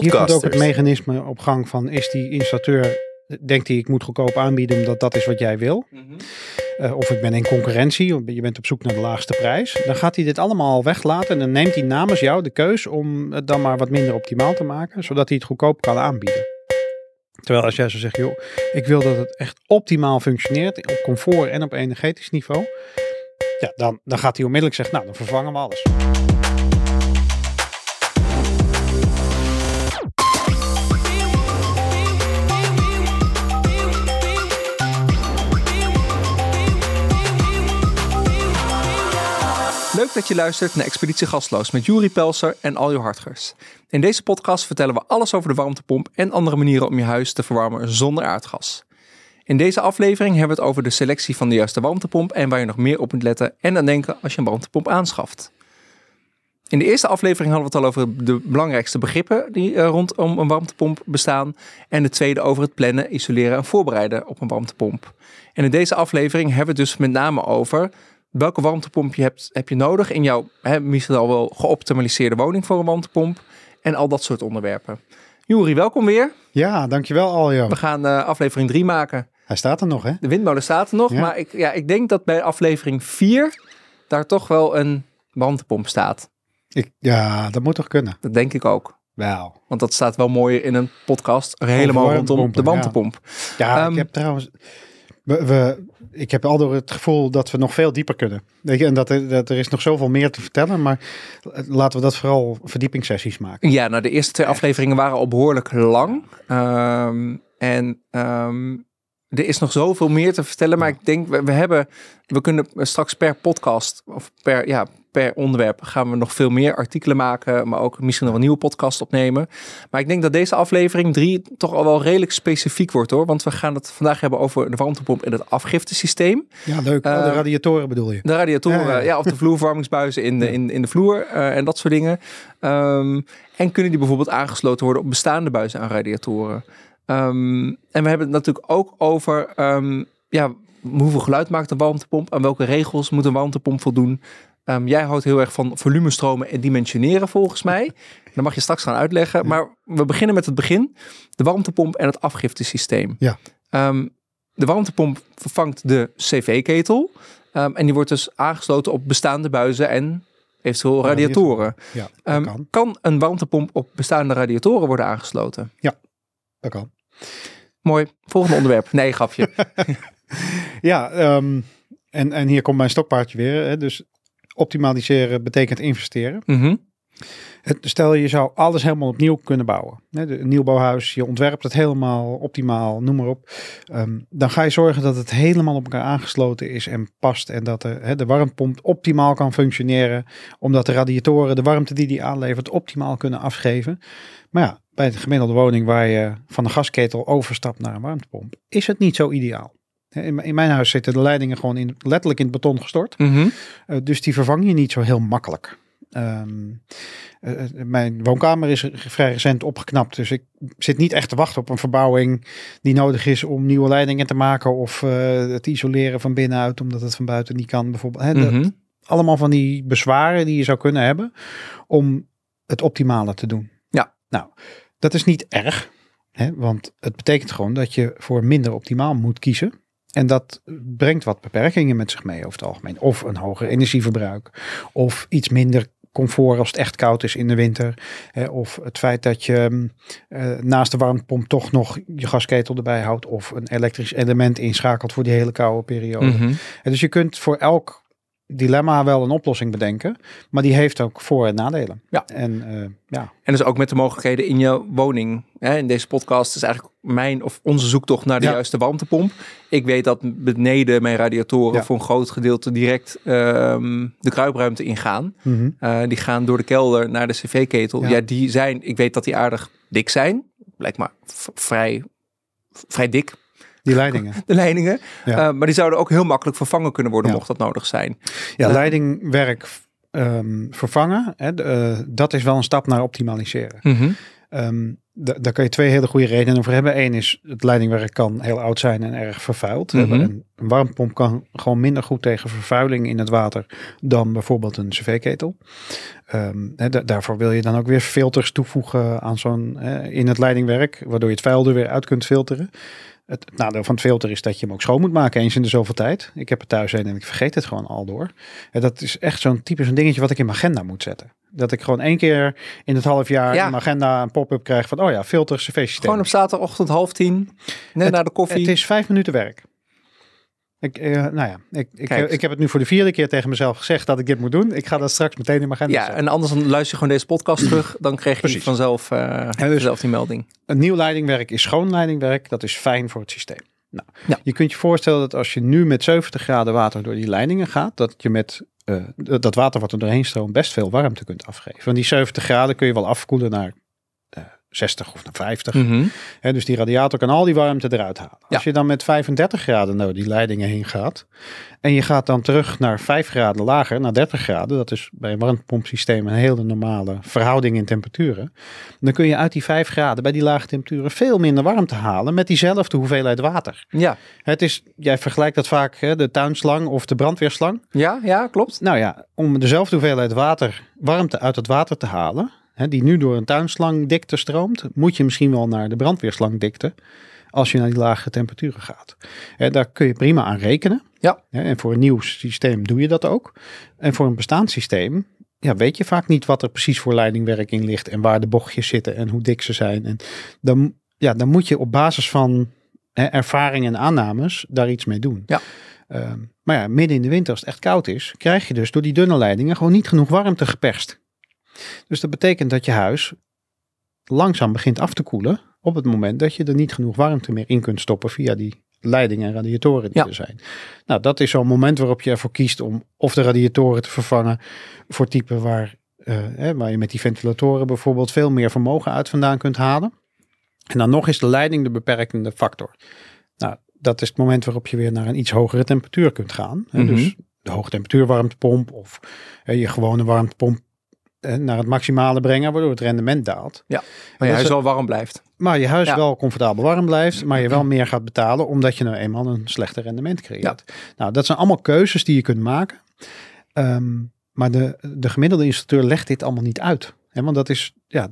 Hier komt ook het mechanisme op gang van is die installateur, denkt hij ik moet goedkoop aanbieden omdat dat is wat jij wil. Eh, of ik ben in concurrentie, of je bent op zoek naar de laagste prijs. Dan gaat hij dit allemaal weglaten en dan neemt hij namens jou de keus om het dan maar wat minder optimaal te maken, zodat hij het goedkoop kan aanbieden. Terwijl als jij zo zegt, joh, ik wil dat het echt optimaal functioneert op comfort en op energetisch niveau. Ja, dan, dan gaat hij onmiddellijk zeggen, nou dan vervangen we alles. Leuk dat je luistert naar Expeditie Gastloos met Juri Pelser en Aljo Hartgers. In deze podcast vertellen we alles over de warmtepomp en andere manieren om je huis te verwarmen zonder aardgas. In deze aflevering hebben we het over de selectie van de juiste warmtepomp en waar je nog meer op moet letten en aan denken als je een warmtepomp aanschaft. In de eerste aflevering hadden we het al over de belangrijkste begrippen die eh, rondom een warmtepomp bestaan. En de tweede over het plannen, isoleren en voorbereiden op een warmtepomp. En in deze aflevering hebben we het dus met name over welke warmtepomp je hebt, heb je nodig in jouw hè, misschien al wel geoptimaliseerde woning voor een warmtepomp. En al dat soort onderwerpen. Juri, welkom weer. Ja, dankjewel Aljo. We gaan eh, aflevering 3 maken. Hij staat er nog hè? De windmolen staat er nog. Ja. Maar ik, ja, ik denk dat bij aflevering 4 daar toch wel een warmtepomp staat. Ik, ja, dat moet toch kunnen? Dat denk ik ook. Wel. Want dat staat wel mooier in een podcast. Helemaal rondom de warmtepomp. Ja, Ehm, ik heb trouwens. We, we, ik heb al door het gevoel dat we nog veel dieper kunnen. Weet je, en dat er, dat er is nog zoveel meer te vertellen. Maar laten we dat vooral verdiepingssessies maken. Ja, nou de eerste twee afleveringen waren al behoorlijk lang. Ehm, en ehm, er is nog zoveel meer te vertellen. Maar ik denk, we, we hebben, we kunnen straks per podcast of per, ja, per onderwerp gaan we nog veel meer artikelen maken. Maar ook misschien nog een nieuwe podcast opnemen. Maar ik denk dat deze aflevering drie toch al wel redelijk specifiek wordt hoor. Want we gaan het vandaag hebben over de warmtepomp en het afgiftesysteem. Ja, leuk. Oh, de Eh, radiatoren bedoel je? De radiatoren, Ja, ja, ja. of de vloerverwarmingsbuizen in de, in, in de vloer eh, en dat soort dingen. Ehm, en kunnen die bijvoorbeeld aangesloten worden op bestaande buizen aan radiatoren? Ehm, en we hebben het natuurlijk ook over ja, hoeveel geluid maakt een warmtepomp? Aan welke regels moet een warmtepomp voldoen? Ehm, jij houdt heel erg van volumestromen en dimensioneren volgens mij. Dat mag je straks gaan uitleggen. Maar we beginnen met het begin. De warmtepomp en het afgiftesysteem. Ja. Ehm, de warmtepomp vervangt de CV-ketel. Ehm, en die wordt dus aangesloten op bestaande buizen en eventueel radiatoren. Ja, Ehm, kan. kan een warmtepomp op bestaande radiatoren worden aangesloten? Dat kan. Mooi. Volgende onderwerp. Nee, grapje. Ja, en, en hier komt mijn stokpaardje weer. Hè, dus optimaliseren betekent investeren. Mhm. Het, stel je zou alles helemaal opnieuw kunnen bouwen. De, een nieuwbouwhuis, je ontwerpt het helemaal optimaal, noem maar op. Ehm, dan ga je zorgen dat het helemaal op elkaar aangesloten is en past. En dat de, hè, de warmtepomp optimaal kan functioneren. Omdat de radiatoren de warmte die die aanlevert optimaal kunnen afgeven. Maar ja, bij de gemiddelde woning waar je van een gasketel overstapt naar een warmtepomp, is het niet zo ideaal. In, mijn- in mijn huis zitten de leidingen gewoon in, letterlijk in het beton gestort. Mhm. Uh, dus die vervang je niet zo heel makkelijk. Ehm, eh, eh, mijn woonkamer is vrij recent opgeknapt. Dus ik zit niet echt te wachten op een verbouwing die nodig is om nieuwe leidingen te maken. Of eh, het isoleren van binnenuit, omdat het van buiten niet kan. Bijvoorbeeld. Dat- Mhm. allemaal van die bezwaren die je zou kunnen hebben om het optimale te doen. Ja. Nou, dat is niet erg. Hè, want het betekent gewoon dat je voor minder optimaal moet kiezen. En dat brengt wat beperkingen met zich mee over het algemeen. Of een hoger energieverbruik. Of iets minder comfort als het echt koud is in de winter. Hè, of het feit dat je mm, eh, naast de warmtepomp toch nog je gasketel erbij houdt. Of een elektrisch element inschakelt voor die hele koude periode. Mhm. En dus je kunt voor elk dilemma wel een oplossing bedenken. Maar die heeft ook voor- en nadelen. Ja. En eh, ja, En dus ook met de mogelijkheden in je woning. Hè, in deze podcast is eigenlijk mijn of onze zoektocht naar de Ja. juiste warmtepomp. Ik weet dat beneden mijn radiatoren Ja. voor een groot gedeelte direct ehm, de kruipruimte ingaan. Mhm. Eh, die gaan door de kelder naar de cv-ketel. Ja. Ja. die zijn, ik weet dat die aardig dik zijn. Maar v- vrij, vrij dik, die leidingen. de leidingen. Ja. Eh, maar die zouden ook heel makkelijk vervangen kunnen worden, Ja. mocht dat nodig zijn. Ja, Eh, leidingwerk ehm, vervangen. Hè, eh, dat is wel een stap naar optimaliseren. Mhm. Ehm, da- daar kan je twee hele goede redenen voor hebben. Eén is, het leidingwerk kan heel oud zijn en erg vervuild. Mhm. Een, een warmtepomp kan gewoon minder goed tegen vervuiling in het water dan bijvoorbeeld een cv-ketel. Ehm, daarvoor wil je dan ook weer filters toevoegen aan zo'n in het leidingwerk, waardoor je het vuil er weer uit kunt filteren. Het, het nadeel van het filter is dat je hem ook schoon moet maken eens in de zoveel tijd. Ik heb het thuis een en ik vergeet het gewoon al door. En dat is echt zo'n type zo'n dingetje wat ik in mijn agenda moet zetten. Dat ik gewoon één keer in het half jaar Ja. in mijn agenda een pop-up krijg van, oh ja, filter cv-systeem. Gewoon op zaterdagochtend half tien, net na de koffie. Het is vijf minuten werk. Ik, eh, nou ja, ik, ik, Kijk. ik heb het nu voor de vierde keer tegen mezelf gezegd dat ik dit moet doen. Ik ga dat straks meteen in mijn agenda ja, zetten. en anders dan luister je gewoon deze podcast terug. Dan krijg je Precies. vanzelf, dus- vanzelf die melding. Een nieuw leidingwerk is schoon leidingwerk. Dat is fijn voor het systeem. Nou, Ja. Je kunt je voorstellen dat als je nu met 70 graden water door die leidingen gaat, dat je met eh, dat water wat er doorheen stroomt best veel warmte kunt afgeven. Want die 70 graden kun je wel afkoelen naar 60 of naar 50. Mhm. Dus die radiator kan al die warmte eruit halen. Ja. Als je dan met 35 graden door die leidingen heen gaat. En je gaat dan terug naar 5 graden lager, naar 30 graden. Dat is bij een warmtepompsysteem een hele normale verhouding in temperaturen. Dan kun je uit die 5 graden bij die lage temperaturen veel minder warmte halen met diezelfde hoeveelheid water. Ja. Het is, jij vergelijkt dat vaak, hè, de tuinslang of de brandweerslang. ja, ja, klopt. Nou ja, om dezelfde hoeveelheid water, warmte uit het water te halen, hè, die nu door een tuinslangdikte stroomt, moet je misschien wel naar de brandweerslangdikte als je naar die lage temperaturen gaat. Hè, daar kun je prima aan rekenen. Ja. Hè, en voor een nieuw systeem doe je dat ook. En voor een bestaand systeem ja, weet je vaak niet wat er precies voor leidingwerk in ligt en waar de bochtjes zitten en hoe dik ze zijn. En dan, ja, dan moet je op basis van hè, ervaring en aannames daar iets mee doen. Ja. Ehm, maar ja, midden in de winter als het echt koud is, krijg je dus door die dunne leidingen gewoon niet genoeg warmte geperst. Dus dat betekent dat je huis langzaam begint af te koelen op het moment dat je er niet genoeg warmte meer in kunt stoppen via die leidingen en radiatoren die Ja. er zijn. Nou, dat is zo'n moment waarop je ervoor kiest om of de radiatoren te vervangen voor typen waar, eh, hè, waar je met die ventilatoren bijvoorbeeld veel meer vermogen uit vandaan kunt halen. En dan nog is de leiding de beperkende factor. Nou, dat is het moment waarop je weer naar een iets hogere temperatuur kunt gaan. Hè, Mhm. Dus de hoogtemperatuur warmtepomp of hè, je gewone warmtepomp naar het maximale brengen, waardoor het rendement daalt. Maar En je huis is- wel warm blijft. maar je huis Ja. wel comfortabel warm blijft, maar je wel meer gaat betalen omdat je nou eenmaal een slechter rendement creëert. Nou, dat zijn allemaal keuzes die je kunt maken. Ehm, maar de, de gemiddelde installateur legt dit allemaal niet uit. Hè, want dat is, ja,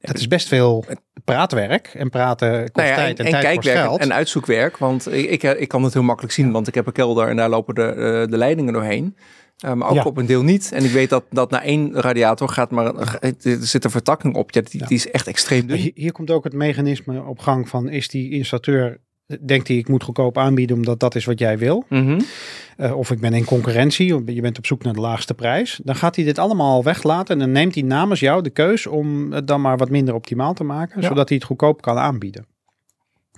dat is best veel praatwerk. En praten kost Nou ja, tijd en, en, tijd kost geld. en uitzoekwerk. Want ik, ik, ik kan het heel makkelijk zien, want ik heb een kelder en daar lopen de, eh, de leidingen doorheen. Eh, maar ook Ja. op een deel niet. En ik weet dat, dat na één radiator gaat maar er zit een vertakking op. Ja, die, Ja. die is echt extreem dun. Hier, hier komt ook het mechanisme op gang van is die installateur, denkt hij ik moet goedkoop aanbieden omdat dat is wat jij wil. Mhm. Eh, of ik ben in concurrentie, of je bent op zoek naar de laagste prijs. Dan gaat hij dit allemaal weglaten en dan neemt hij namens jou de keus om het dan maar wat minder optimaal te maken, zodat hij het goedkoop kan aanbieden.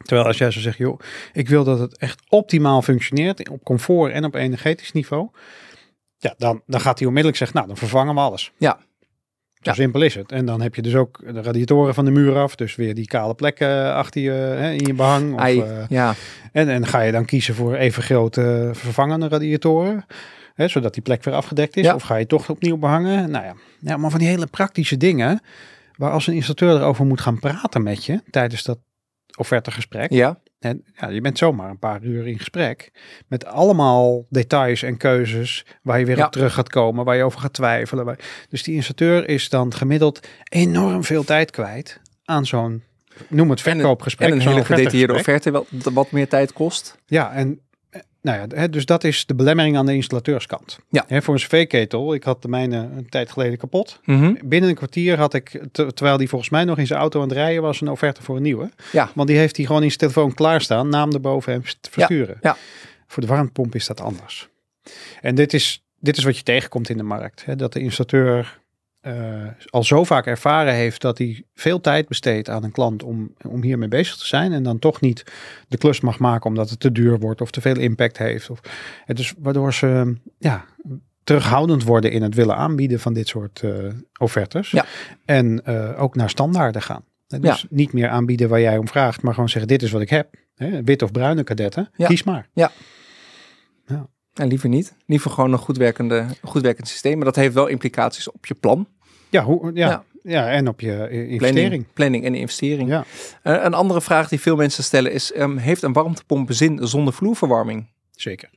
Terwijl als jij zo zegt, joh, ik wil dat het echt optimaal functioneert op comfort en op energetisch niveau. Ja, dan, dan gaat hij onmiddellijk zeggen, nou dan vervangen we alles. Ja. Zo Ja. simpel is het. En dan heb je dus ook de radiatoren van de muur af. Dus weer die kale plekken achter je hè, in je behang. Of, Ai, eh, ja, en, en ga je dan kiezen voor even grote vervangende radiatoren, hè, zodat die plek weer afgedekt is? Ja. Of ga je toch opnieuw behangen? Nou ja, ja, maar van die hele praktische dingen, waar als een installateur erover moet gaan praten met je tijdens dat offertegesprek. ja. En ja, je bent zomaar een paar uur in gesprek met allemaal details en keuzes waar je weer Ja. op terug gaat komen, waar je over gaat twijfelen. Dus die installateur is dan gemiddeld enorm veel tijd kwijt aan zo'n, noem het En een- verkoopgesprek. En een hele gedetailleerde offerte, wat, wat meer tijd kost. Ja, en nou ja, dus dat is de belemmering aan de installateurskant. Ja. Hè, voor een cv-ketel, ik had de mijne een tijd geleden kapot. Mhm. Binnen een kwartier had ik, ter- terwijl die volgens mij nog in zijn auto aan het rijden was, een offerte voor een nieuwe. Ja. Want die heeft hij gewoon in zijn telefoon klaarstaan, naam erboven en versturen. ja. Voor de warmtepomp is dat anders. En dit is, dit is wat je tegenkomt in de markt. Dat de installateur eh, al zo vaak ervaren heeft dat hij veel tijd besteedt aan een klant om, om hiermee bezig te zijn. En dan toch niet de klus mag maken omdat het te duur wordt of te veel impact heeft. Of, het dus waardoor ze ja, terughoudend worden in het willen aanbieden van dit soort eh, offertes. Ja. En eh, ook naar standaarden gaan. Dus niet meer aanbieden waar jij om vraagt, maar gewoon zeggen dit is wat ik heb. Hè, wit of bruine kadetten, Ja. kies maar. En liever niet. Liever gewoon een goed, werkende, goed werkend systeem. Maar dat heeft wel implicaties op je plan. Ja, hoe, ja, Ja. Ja, en op je eh, investering. Planning, planning en investering. Ja. Eh, een andere vraag die veel mensen stellen is, ehm, heeft een warmtepomp zin zonder vloerverwarming? Zeker.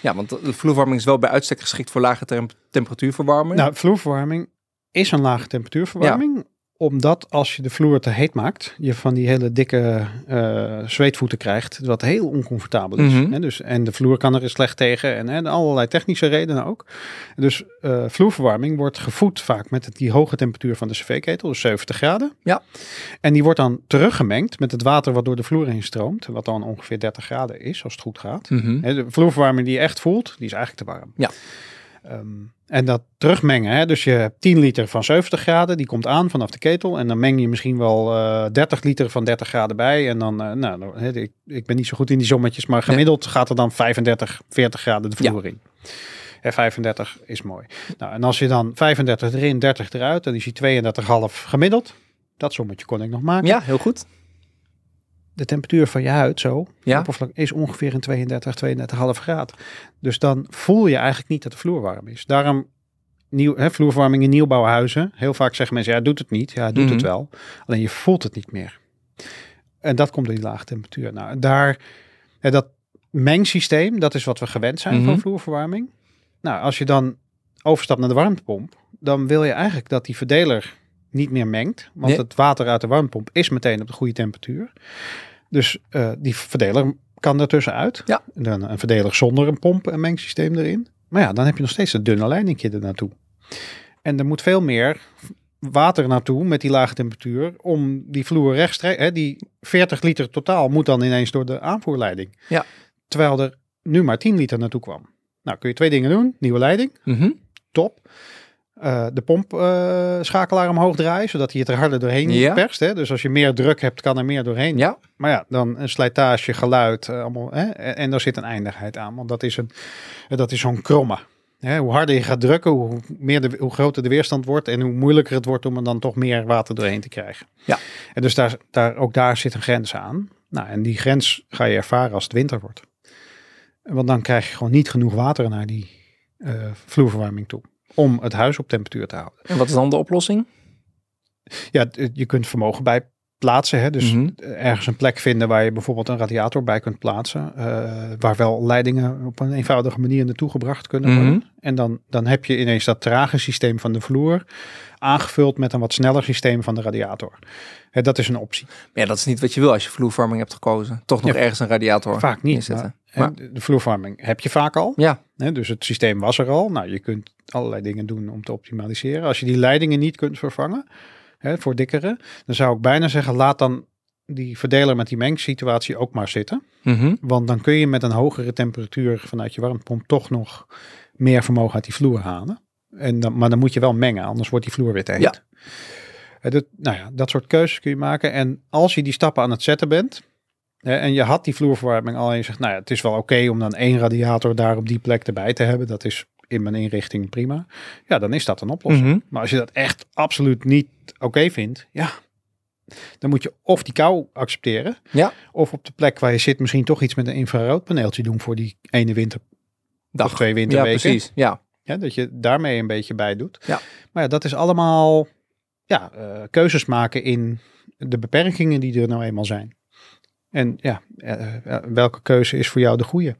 Ja, want de vloerverwarming is wel bij uitstek geschikt voor lage tem- temperatuurverwarming. Nou, vloerverwarming is een lage temperatuurverwarming. Omdat als je de vloer te heet maakt, je van die hele dikke eh, zweetvoeten krijgt, wat heel oncomfortabel is. Mhm. Hè, dus, en de vloer kan er slecht tegen en, en allerlei technische redenen ook. Dus eh, vloerverwarming wordt gevoed vaak met het- die hoge temperatuur van de cv-ketel, dus 70 graden. Ja. En die wordt dan teruggemengd met het water wat door de vloer heen stroomt, wat dan ongeveer 30 graden is, als het goed gaat. Mhm. Hè, De vloerverwarming die je echt voelt, die is eigenlijk te warm. Ja. Ehm, en dat terugmengen, hè, dus je hebt 10 liter van 70 graden, die komt aan vanaf de ketel. En dan meng je misschien wel eh 30 liter van 30 graden bij. En dan, eh, nou, ik, ik ben niet zo goed in die sommetjes, maar gemiddeld gaat er dan 35, 40 graden de vloer in. Hè, 35 is mooi. Nou, en als je dan 35 erin, 30 eruit, dan is hij 32,5 gemiddeld. Dat sommetje kon ik nog maken. Ja, heel goed. De temperatuur van je huid zo, Ja. oppervlak, is ongeveer een 32, 32,5 graad. Dus dan voel je eigenlijk niet dat de vloer warm is. Daarom nieuw, hè, vloerverwarming in nieuwbouwhuizen. Heel vaak zeggen mensen, ja, doet het niet. Ja, doet het Mhm. wel. Alleen je voelt het niet meer. En dat komt door die lage temperatuur. Nou, daar, hè, dat mengsysteem, dat is wat we gewend zijn Mhm. van vloerverwarming. Nou, als je dan overstapt naar de warmtepomp, dan wil je eigenlijk dat die verdeler niet meer mengt. Want Nee. het water uit de warmtepomp is meteen op de goede temperatuur. Dus eh, die verdeler kan ertussen uit. Ja. En Dan een verdeler zonder een pomp en mengsysteem erin. Maar ja, dan heb je nog steeds dat dunne leidingje er naartoe. En er moet veel meer water naartoe met die lage temperatuur om die vloer rechtstreeks, die 40 liter totaal moet dan ineens door de aanvoerleiding. Ja. Terwijl er nu maar 10 liter naartoe kwam. Nou, kun je twee dingen doen. Nieuwe leiding, Mhm. top. Eh, de pompschakelaar omhoog draaien, zodat hij het er harder doorheen Ja. perst. Hè? Dus als je meer druk hebt, kan er meer doorheen. Ja, Maar ja, dan een slijtage, geluid, eh, allemaal, hè? En, en daar zit een eindigheid aan, want dat is, een, eh, dat is zo'n kromme. Hè? Hoe harder je gaat drukken, hoe, meer de, hoe groter de weerstand wordt en hoe moeilijker het wordt om er dan toch meer water doorheen te krijgen. Ja. En dus daar, daar, ook daar zit een grens aan. Nou, en die grens ga je ervaren als het winter wordt. Want dan krijg je gewoon niet genoeg water naar die eh, vloerverwarming toe. Om het huis op temperatuur te houden. en wat is dan de oplossing? Ja, je kunt vermogen bij plaatsen. Hè? Dus Mhm. ergens een plek vinden waar je bijvoorbeeld een radiator bij kunt plaatsen. eh, waar wel leidingen op een eenvoudige manier naartoe gebracht kunnen Mhm. worden. En dan, dan heb je ineens dat trage systeem van de vloer aangevuld met een wat sneller systeem van de radiator. Hè, dat is een optie. Ja, dat is niet wat je wil als je vloerverwarming hebt gekozen. Toch nog Ja, ergens een radiator Vaak niet. Maar, Maar, de vloerverwarming heb je vaak al. ja, Hè, dus het systeem was er al. Nou, je kunt allerlei dingen doen om te optimaliseren. Als je die leidingen niet kunt vervangen hè, voor dikkere, dan zou ik bijna zeggen, laat dan die verdeler met die mengsituatie ook maar zitten. Mhm. Want dan kun je met een hogere temperatuur vanuit je warmtepomp toch nog meer vermogen uit die vloer halen. En dan, maar dan moet je wel mengen, anders wordt die vloer weer te heet. Ja. Eh, Dat, nou ja, dat soort keuzes kun je maken. En als je die stappen aan het zetten bent, hè, en je had die vloerverwarming al en je zegt, nou ja, het is wel oké om dan één radiator daar op die plek erbij te hebben. Dat is in mijn inrichting prima. Ja, dan is dat een oplossing. Mhm. Maar als je dat echt absoluut niet oké vindt, ja, dan moet je of die kou accepteren, Ja. of op de plek waar je zit misschien toch iets met een infraroodpaneeltje doen voor die ene winter Dag. of twee Ja, winterweken. precies. Ja. Ja, dat je daarmee een beetje bij doet. Ja. Maar ja, dat is allemaal ja, eh, keuzes maken in de beperkingen die er nou eenmaal zijn. En ja, eh, eh, welke keuze is voor jou de goede?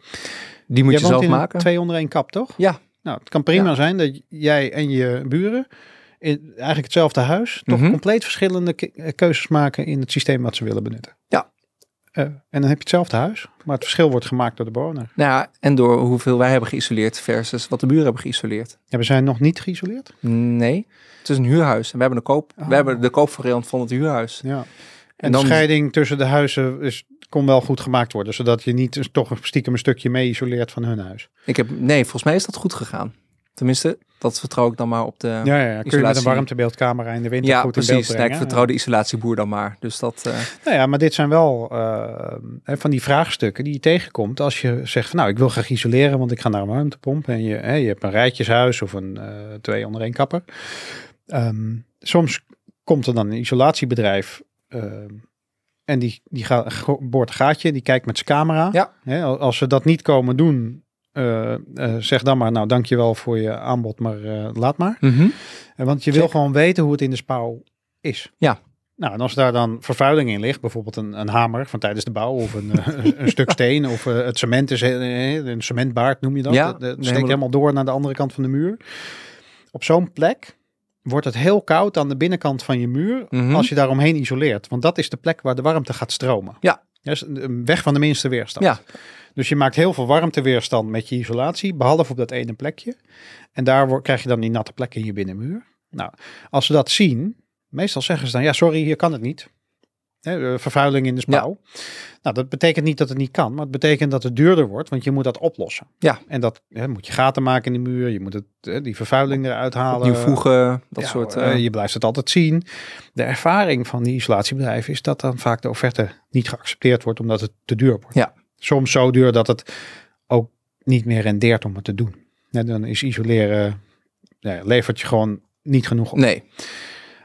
Die moet Jij je zelf maken. twee onder één kap, toch? Ja. Nou, het kan prima Ja. zijn dat jij en je buren in eigenlijk hetzelfde huis toch Mhm. compleet verschillende ke- eh, keuzes maken in het systeem wat ze willen benutten. Ja. Eh, en dan heb je hetzelfde huis, maar het verschil wordt gemaakt door de bewoner. Nou ja, en door hoeveel wij hebben geïsoleerd versus wat de buren hebben geïsoleerd. Ja, we zijn nog niet geïsoleerd. Nee, het is een huurhuis. En we hebben de koop. Oh. We hebben de koopvariant van het huurhuis. Ja. En, de dan scheiding tussen de huizen is, kon wel goed gemaakt worden, zodat je niet toch een stiekem een stukje mee isoleert van hun huis. ik heb nee, volgens mij is dat goed gegaan. Tenminste, dat vertrouw ik dan maar op de. Ja, Ja, ja, ja. kun je met een warmtebeeldcamera in de winter goed in beeld precies. Brengen. ik vertrouw de isolatieboer dan maar. Dus dat. eh, Nou ja, maar dit zijn wel eh, van die vraagstukken die je tegenkomt als je zegt van nou, ik wil graag isoleren, want ik ga naar een warmtepomp en je, hè, je hebt een rijtjeshuis of een eh, twee onder één kapper. Ehm, soms komt er dan een isolatiebedrijf en die, die gaat, boort een gaatje, die kijkt met zijn camera. Ja. Hè, al- als ze dat niet komen doen eh, eh, zeg dan maar, nou dankjewel voor je aanbod, maar eh, laat maar. Eh, want je wil gewoon weten hoe het in de spouw is. Ja. Nou, en als daar dan vervuiling in ligt, bijvoorbeeld een, een hamer van tijdens de bouw of een, een stuk steen of het cement is een cementbaard noem je dat. Ja, Dat- dat steekt helemaal door naar de andere kant van de muur. Op zo'n plek wordt het heel koud aan de binnenkant van je muur Mhm. als je daaromheen isoleert. Want dat is de plek waar de warmte gaat stromen. Ja. Dus een weg van de minste weerstand. Ja. Dus je maakt heel veel warmteweerstand met je isolatie, behalve op dat ene plekje. En daar krijg je dan die natte plek in je binnenmuur. Nou, als ze dat zien, meestal zeggen ze dan, ja sorry, hier kan het niet. Hè, eh, vervuiling in de spouw. Nou, dat betekent niet dat het niet kan, maar het betekent dat het duurder wordt, want je moet dat oplossen. Ja. En dat hè, moet je gaten maken in de muur, je moet het, eh, die vervuiling eruit halen. Opnieuw voegen, dat Ja, soort... eh, je blijft het altijd zien. De ervaring van die isolatiebedrijven is dat dan vaak de offerte niet geaccepteerd wordt omdat het te duur wordt. Ja. Soms zo duur dat het ook niet meer rendeert om het te doen. Ja, dan is isoleren, ja, levert je gewoon niet genoeg op. nee,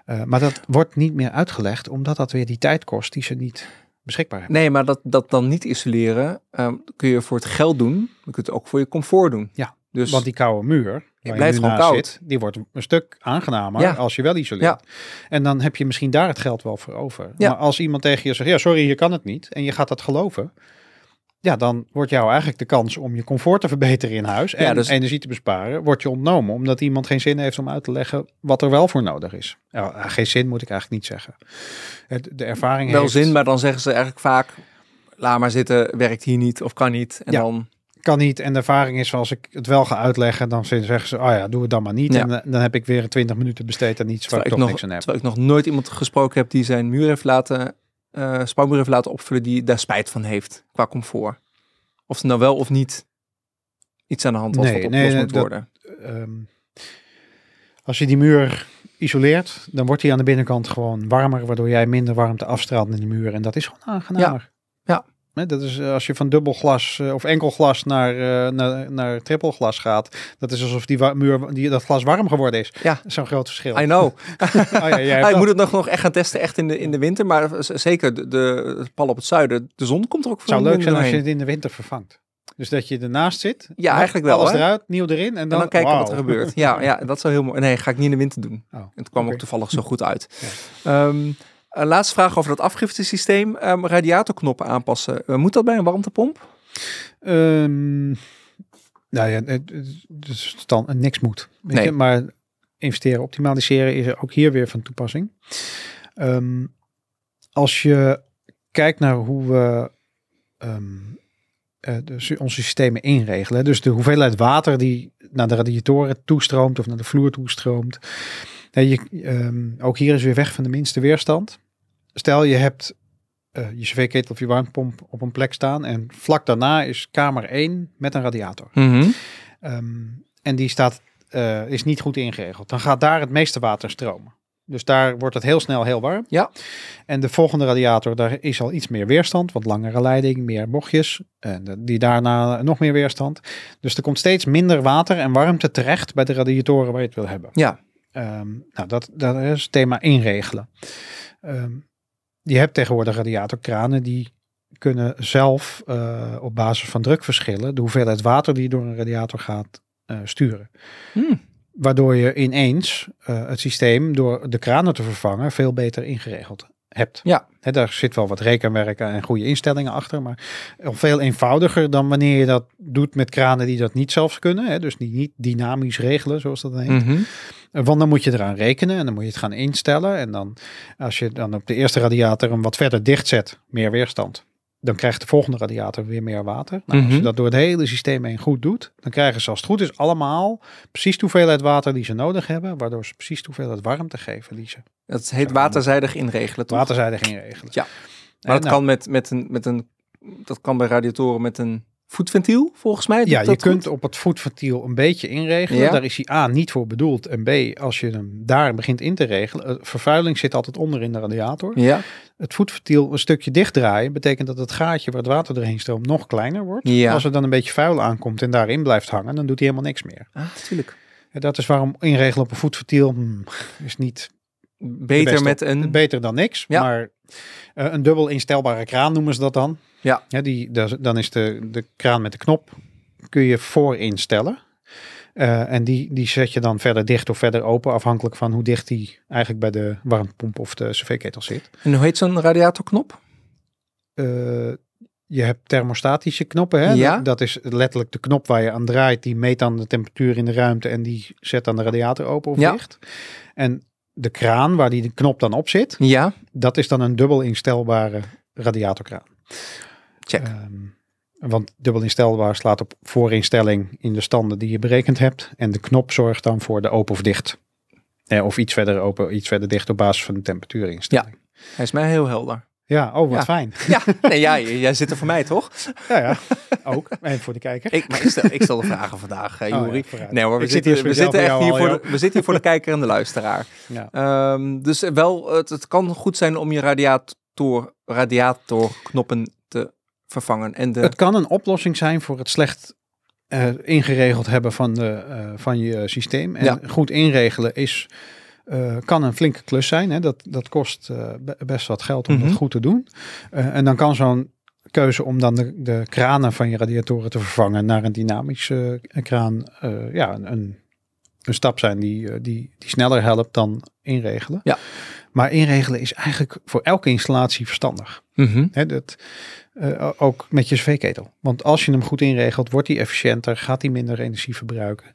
Eh, maar dat wordt niet meer uitgelegd omdat dat weer die tijd kost die ze niet beschikbaar hebben. nee, maar dat, dat dan niet isoleren ehm, kun je voor het geld doen. Dan kun je het ook voor je comfort doen. Ja, Dus Want die koude muur, waar je blijft nu gewoon naast koud. zit, die wordt een stuk aangenamer Ja. als je wel isoleert. En dan heb je misschien daar het geld wel voor over. Ja. Maar als iemand tegen je zegt, ja sorry, hier kan het niet. En je gaat dat geloven. Ja, dan wordt jou eigenlijk de kans om je comfort te verbeteren in huis en Ja, dus- energie te besparen, wordt je ontnomen. Omdat iemand geen zin heeft om uit te leggen wat er wel voor nodig is. Ja, geen zin moet ik eigenlijk niet zeggen. De ervaring wel heeft, zin, maar dan zeggen ze eigenlijk vaak... Laat maar zitten, werkt hier niet of kan niet. En Ja. dan... kan niet. En de ervaring is, als ik het wel ga uitleggen, dan zeggen ze, oh ja, doe het dan maar niet. Ja. En eh, dan heb ik weer 20 minuten besteed aan iets waar Terwijl ik ik, toch nog, niks aan heb. terwijl ik nog nooit iemand gesproken heb die zijn muur heeft laten, eh spouwmuur heeft laten opvullen die daar spijt van heeft qua comfort. Of er nou wel of niet iets aan de hand was Nee, wat opgelost nee, moet dat- worden. Ehm, als je die muur isoleert, dan wordt die aan de binnenkant gewoon warmer, waardoor jij minder warmte afstraalt in de muur. En dat is gewoon aangenamer. Dat is eh, als je van dubbel glas eh, of enkel glas naar, eh, naar, naar triple glas gaat. Dat is alsof die muur, die, dat glas warm geworden is. Ja. Zo'n groot verschil. I know. Oh, ja, jij moet het nog, nog echt gaan testen, echt in de, in de winter. Maar zeker de, pal op het zuiden, de zon komt er ook Het zou leuk zijn als je het in de winter vervangt. Dus dat je ernaast zit. Ja, eigenlijk wel, Alles hè? eruit, nieuw erin. En dan, En dan kijken wat er gebeurt. Ja, ja, dat zou heel mooi. Nee, ga ik niet in de winter doen. Oh, Het kwam ook toevallig zo goed uit. Ehm, eh, laatste vraag over dat afgiftesysteem. Ehm, radiatorknoppen aanpassen. Eh, moet dat bij een warmtepomp? Ehm, nou ja, dus stand, niks moet. Weet Nee. je? Maar investeren, optimaliseren is ook hier weer van toepassing. Ehm, als je kijkt naar hoe we eh, dus onze systemen inregelen. Dus de hoeveelheid water die naar de radiatoren toestroomt of naar de vloer toestroomt. Je, ehm, ook hier is weer weg van de minste weerstand. Stel je hebt eh, je cv-ketel of je warmtepomp op een plek staan. En vlak daarna is kamer 1 met een radiator. Ehm, en die staat, eh, is niet goed ingeregeld. Dan gaat daar het meeste water stromen. Dus daar wordt het heel snel heel warm. Ja. En de volgende radiator, daar is al iets meer weerstand. Wat langere leiding, meer bochtjes. En die daarna nog meer weerstand. Dus er komt steeds minder water en warmte terecht bij de radiatoren waar je het wil hebben. Ja, Ehm, nou, dat, dat is het thema inregelen. Ehm, je hebt tegenwoordig radiatorkranen die kunnen zelf eh, op basis van drukverschillen de hoeveelheid water die door een radiator gaat eh, sturen. Hmm. Waardoor je ineens eh, het systeem door de kranen te vervangen veel beter ingeregeld hebt. Ja. Daar zit wel wat rekenwerk en goede instellingen achter, maar veel eenvoudiger dan wanneer je dat doet met kranen die dat niet zelf kunnen. Dus die niet dynamisch regelen, zoals dat heet. Mhm. Want dan moet je eraan rekenen en dan moet je het gaan instellen. En dan, als je dan op de eerste radiator hem wat verder dicht zet, meer weerstand. Dan krijgt de volgende radiator weer meer water. Nou, Als je Mhm. dat door het hele systeem heen goed doet, dan krijgen ze als het goed is allemaal precies de hoeveelheid water die ze nodig hebben. Waardoor ze precies de hoeveelheid warmte geven die ze dat heet waterzijdig inregelen, toch? waterzijdig inregelen. Ja. En Maar dat nou, kan met, met, een, met een... Dat kan bij radiatoren met een voetventiel, volgens mij. Ja, je kunt op het voetventiel een beetje inregelen. Ja. Daar is hij A niet voor bedoeld. En B, als je hem daar begint in te regelen. eh, Vervuiling zit altijd onder in de radiator. Ja, het voetventiel een stukje dichtdraaien, betekent dat het gaatje waar het water doorheen stroomt nog kleiner wordt. Ja. Als er dan een beetje vuil aankomt en daarin blijft hangen, dan doet hij helemaal niks meer. ah, natuurlijk. En dat is waarom inregelen op een voetventiel hmm, is niet Beter beste met een... beter dan niks. Ja. Maar eh, een dubbel instelbare kraan noemen ze dat dan. Ja. die, dat is- dan is de, de kraan met de knop kun je voorinstellen. Eh en die, die zet je dan verder dicht of verder open, afhankelijk van hoe dicht die eigenlijk bij de warmtepomp of de cv-ketel zit. En hoe heet zo'n radiatorknop? Eh, je hebt thermostatische knoppen. Hè? Ja. Dat, dat is letterlijk de knop waar je aan draait. Die meet dan de temperatuur in de ruimte en die zet dan de radiator open of Ja. dicht. En de kraan waar die de knop dan op zit, Ja, dat is dan een dubbel instelbare radiatorkraan. Check. Ehm, want dubbel instelbaar slaat op voorinstelling in de standen die je berekend hebt. En de knop zorgt dan voor de open of dicht. Eh, of iets verder open, iets verder dicht op basis van de temperatuurinstelling. Hij is mij heel helder. Ja, oh wat Ja. fijn. Ja, nee, ja, j- jij zit er voor mij toch? Ja, ja. Ook. En voor de kijker. Ik, maar ik, stel, ik stel de vragen vandaag, eh, Oh, ja, nee hoor, we Ik zit zitten, hier we, zitten voor echt hier al, voor de, we zitten hier voor de kijker en de luisteraar. Ja. Ehm, dus wel, het, het kan goed zijn om je radiator, radiatorknoppen te vervangen. En de, Het kan een oplossing zijn voor het slecht eh, ingeregeld hebben van, de, eh, van je systeem. En Ja. goed inregelen is, eh, kan een flinke klus zijn. Hè? Dat, dat kost be- best wat geld om Mhm. dat goed te doen. En dan kan zo'n keuze om dan de, de kranen van je radiatoren te vervangen naar een dynamische kraan. ja, een, een stap zijn die, die, die sneller helpt dan inregelen. Ja. Maar inregelen is eigenlijk voor elke installatie verstandig. Mhm. Dat, eh, ook met je cv-ketel. Want als je hem goed inregelt, wordt hij efficiënter, gaat hij minder energie verbruiken.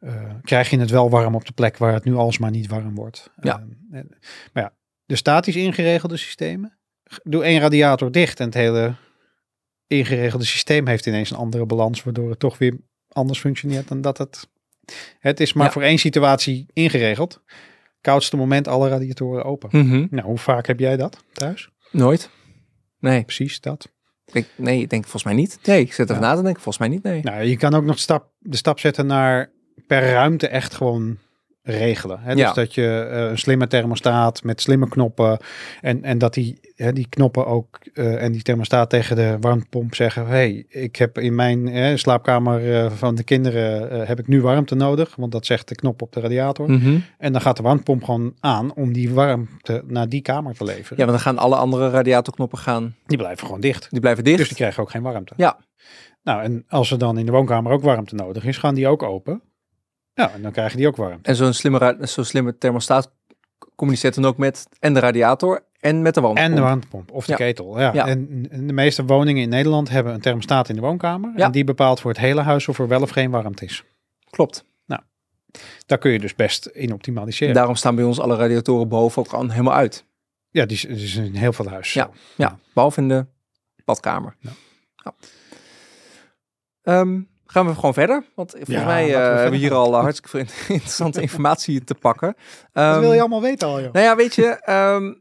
Eh, krijg je het wel warm op de plek waar het nu alsmaar niet warm wordt. Ja. Eh, en- maar ja, de statisch ingeregelde systemen. Doe één radiator dicht en het hele ingeregelde systeem heeft ineens een andere balans, waardoor het toch weer anders functioneert dan dat het. Het is maar Ja. voor één situatie ingeregeld. Koudste moment alle radiatoren open. Mhm. Nou, hoe vaak heb jij dat thuis? Nooit. Nee, Precies dat. ik, nee, ik denk volgens mij niet. Nee, ik zit even Ja. na te denken. Volgens mij niet, nee. Nou, je kan ook nog stap, de stap zetten naar per ruimte echt gewoon regelen. Hè? Dus Ja. dat je eh, een slimme thermostaat met slimme knoppen en, en dat die, hè, die knoppen ook eh, en die thermostaat tegen de warmtepomp zeggen, hey, ik heb in mijn eh, slaapkamer eh, van de kinderen heb ik nu warmte nodig, want dat zegt de knop op de radiator. Mhm. En dan gaat de warmtepomp gewoon aan om die warmte naar die kamer te leveren. Ja, want dan gaan alle andere radiatorknoppen gaan, Die blijven gewoon dicht. die blijven dicht. Dus die krijgen ook geen warmte. Ja. Nou, en als er dan in de woonkamer ook warmte nodig is, gaan die ook open. Ja, en dan krijgen die ook warmte. En zo'n slimme, zo'n slimme thermostaat communiceert dan ook met en de radiator en met de warmtepomp. En de warmtepomp of de Ja. ketel. Ja. Ja. En, de meeste woningen in Nederland hebben een thermostaat in de woonkamer. Ja. En die bepaalt voor het hele huis of er wel of geen warmte is. Klopt. Daar kun je dus best in optimaliseren. Daarom staan bij ons alle radiatoren boven ook al helemaal uit. Ja, die is, in heel veel huizen. Ja. Ja, behalve in de badkamer. Ja. Ja. Ehm, gaan we gewoon verder? Want volgens Ja, mij eh, hebben we hier al eh, hartstikke veel interessante informatie te pakken. Dat Ehm, wil je allemaal weten al, joh. Nou ja, weet je, ehm,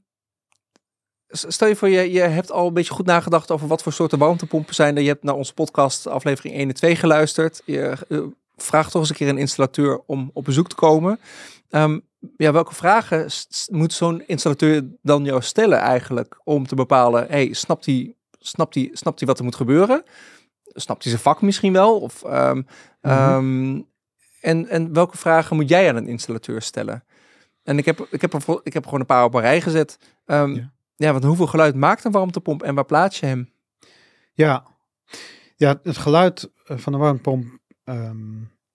stel je voor, je, je hebt al een beetje goed nagedacht over wat voor soorten warmtepompen zijn. er. Je hebt naar onze podcast aflevering 1 en 2 geluisterd. Je eh, vraagt toch eens een keer een installateur om op bezoek te komen. Ehm, ja, welke vragen moet zo'n installateur dan jou stellen eigenlijk om te bepalen, hey, snapt hij snapt hij snapt hij wat er moet gebeuren? Snapt hij zijn vak misschien wel? Of, ehm, ehm, en, en welke vragen moet jij aan een installateur stellen? En ik heb, ik heb, er, ik heb gewoon een paar op een rij gezet. Ehm, Ja. ja. want hoeveel geluid maakt een warmtepomp en waar plaats je hem? Ja. ja, het geluid eh, van de warmtepomp,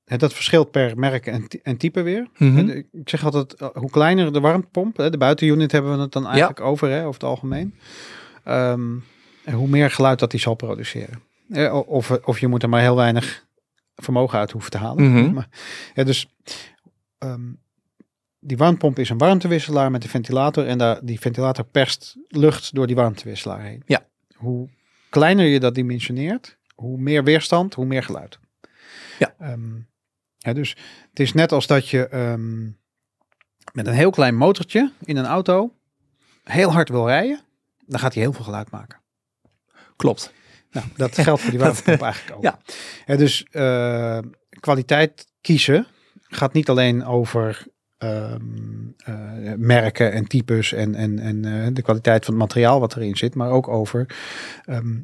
hè, dat verschilt per merk en, en type weer. Mhm. Ik zeg altijd, eh, hoe kleiner de warmtepomp, hè, de buitenunit hebben we het dan eigenlijk over, hè, over het algemeen. En hoe meer geluid dat die zal produceren. Eh, Of, of je moet er maar heel weinig vermogen uit hoeven te halen. Mhm. Maar, ja, dus ehm, die warmtepomp is een warmtewisselaar met een ventilator. En daar, die ventilator perst lucht door die warmtewisselaar heen. Ja. Hoe kleiner je dat dimensioneert, hoe meer weerstand, hoe meer geluid. Ja. Ehm, ja, dus het is net als dat je ehm, met een heel klein motortje in een auto heel hard wil rijden. Dan gaat hij heel veel geluid maken. Klopt. Nou, dat geldt voor die warmtepomp eigenlijk ook. ja. Dus eh, kwaliteit kiezen gaat niet alleen over ehm, eh, merken en types en, en, en eh, de kwaliteit van het materiaal wat erin zit, maar ook over ehm,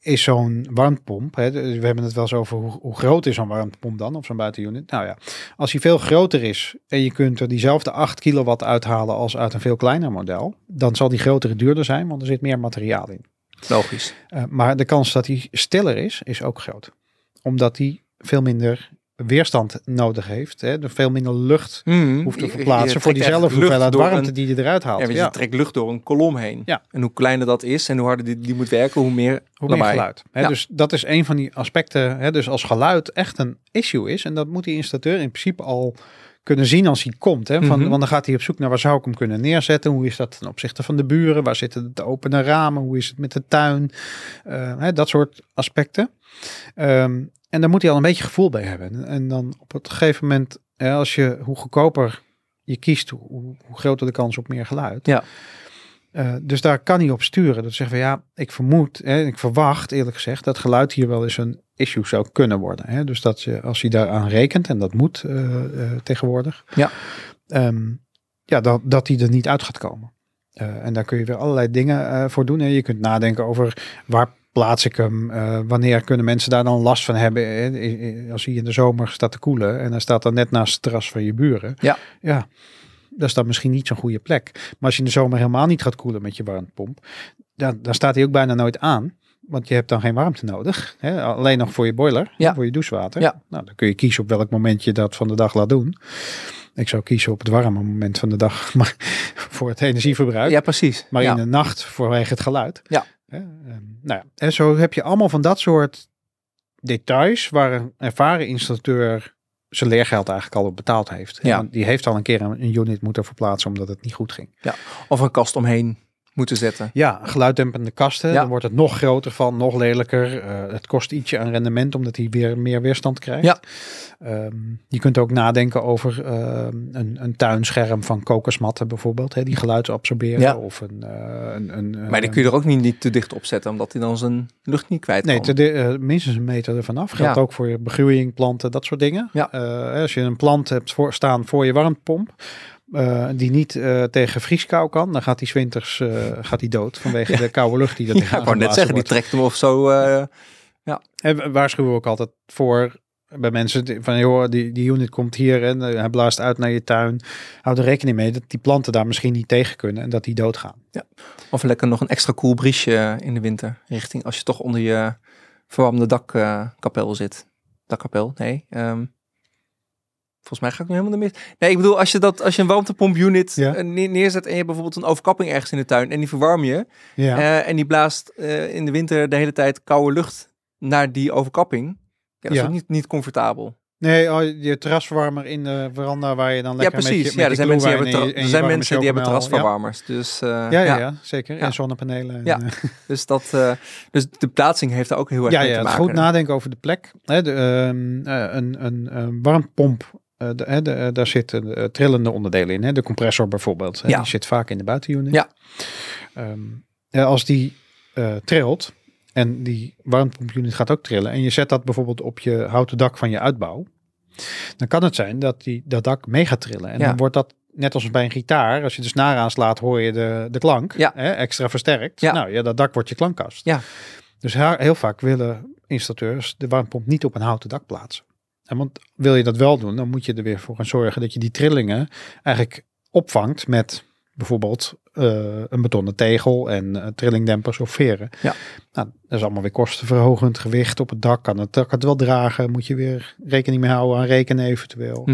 is zo'n warmtepomp, hè, we hebben het wel eens over hoe, hoe groot is zo'n warmtepomp dan, of zo'n buitenunit. Nou ja, als die veel groter is en je kunt er diezelfde 8 kilowatt uithalen als uit een veel kleiner model, dan zal die grotere duurder zijn, want er zit meer materiaal in. Logisch. Uh, maar de kans dat hij stiller is, is ook groot. omdat die veel minder weerstand nodig heeft. Hè? Veel minder lucht Mhm. hoeft te Je- je verplaatsen voor diezelfde hoeveelheid warmte een- die je eruit haalt. Ja, want Ja, je trekt lucht door een kolom heen. Ja. En hoe kleiner dat is en hoe harder die, die moet werken, hoe meer Hoe meer geluid. Hè? Ja. Dus dat is een van die aspecten. Hè? Dus als geluid echt een issue is, en dat moet die installateur in principe al kunnen zien als hij komt. Hè? Van, Mhm. Want dan gaat hij op zoek naar waar zou ik hem kunnen neerzetten. Hoe is dat ten opzichte van de buren? Waar zitten de opene ramen? Hoe is het met de tuin? Eh, hè? Dat soort aspecten. Ehm, en daar moet hij al een beetje gevoel bij hebben. En dan op het gegeven moment, hè, als je hoe goedkoper je kiest, hoe, hoe groter de kans op meer geluid. Ja. Eh, dus daar kan hij op sturen. Dat zeggen we ja, ik vermoed, hè, ik verwacht eerlijk gezegd dat geluid hier wel eens een issue zou kunnen worden. Hè? Dus dat je, als hij daaraan rekent, en dat moet eh, eh, tegenwoordig, Ja. ehm, ja, dat, dat hij er niet uit gaat komen. En daar kun je weer allerlei dingen voor doen. Hè? Je kunt nadenken over waar plaats ik hem, wanneer kunnen mensen daar dan last van hebben. hè? Als hij in de zomer staat te koelen en hij staat dan net naast het terras van je buren. Ja. Ja, dat is dan misschien niet zo'n goede plek. Maar als je in de zomer helemaal niet gaat koelen met je warmtepomp, dan, dan staat hij ook bijna nooit aan. Want je hebt dan geen warmte nodig. Hè? Alleen nog voor je boiler, Ja. voor je douchewater. Ja. Nou, dan kun je kiezen op welk moment je dat van de dag laat doen. Ik zou kiezen op het warme moment van de dag, maar voor het energieverbruik. Ja, precies. Maar ja. in de nacht vanwege het geluid. Ja. Hè, ehm, nou ja, en zo heb je allemaal van dat soort details waar een ervaren installateur zijn leergeld eigenlijk al op betaald heeft. Ja. Die heeft al een keer een, een unit moeten verplaatsen omdat het niet goed ging. Of een kast omheen moeten zetten. Ja, geluiddempende kasten. Ja. Dan wordt het nog groter van, nog lelijker. Eh, het kost ietsje aan rendement omdat hij weer meer weerstand krijgt. Ja. Ehm, je kunt ook nadenken over ehm, een, een tuinscherm van kokosmatten bijvoorbeeld. Hè, die geluid absorberen. Ja. Of een, eh, een, een Maar die kun je er ook niet, niet te dicht op zetten, omdat hij dan zijn lucht niet kwijt Nee, kan. te de, eh, minstens een meter ervan af. Geldt Ja. ook voor je begroeiing, planten, dat soort dingen. Ja. Als je een plant hebt voor, staan voor je warmtepomp, eh, die niet eh, tegen vrieskou kan, dan gaat die 's winters eh, gaat die dood vanwege de koude lucht die er Ja, tegenaan ik wou net zeggen, die trekt hem of zo. eh, En we waarschuwen we ook altijd voor bij mensen van joh, die, die unit komt hier en hij blaast uit naar je tuin. Houd er rekening mee dat die planten daar misschien niet tegen kunnen en dat die doodgaan. of lekker nog een extra koel briesje in de winter. Richting als je toch onder je verwarmde dakkapel zit. Dakkapel, nee. ehm, volgens mij ga ik nu helemaal de mis. Nee, ik bedoel, als je, dat, als je een warmtepomp-unit Ja. eh, neer- neerzet en je hebt bijvoorbeeld een overkapping ergens in de tuin en die verwarm je. Ja, eh, en die blaast eh, in de winter de hele tijd koude lucht naar die overkapping. Ja, dat is Ja. ook niet, niet comfortabel. nee, oh, je terrasverwarmer in de veranda waar je dan Ja, lekker met precies. je, met ja, er zijn mensen die hebben, en je- en er zijn mensen die hebben. Ja. terrasverwarmers. Dus, eh, Ja, ja, ja, zeker. Ja. En zonnepanelen. En, Ja. eh, Dus, dat, dus de plaatsing heeft daar ook heel erg ja, mee ja, te maken. goed nadenken over de plek. Hè, de, ehm, eh, een, een, een warmtepomp, eh, de, hè, de, eh, daar zitten eh, trillende onderdelen in. Hè, de compressor bijvoorbeeld. Hè, Ja. Die zit vaak in de buitenunit. Ja. Ehm, als die eh, trilt en die warmtepompunit gaat ook trillen. En je zet dat bijvoorbeeld op je houten dak van je uitbouw. Dan kan het zijn dat die, dat dak mee gaat trillen. En Ja. dan wordt dat net als bij een gitaar. Als je de snaar aanslaat hoor je de, de klank. Ja. Hè, extra versterkt. Ja. Nou ja, dat dak wordt je klankkast. Ja. Dus heel vaak willen installateurs de warmtepomp niet op een houten dak plaatsen. En want wil je dat wel doen, dan moet je er weer voor gaan zorgen dat je die trillingen eigenlijk opvangt met bijvoorbeeld eh, een betonnen tegel en eh, trillingdempers of veren. Ja. Nou, dat is allemaal weer kostenverhogend. Gewicht op het dak kan het dak het wel dragen. Moet je weer rekening mee houden aan rekenen eventueel.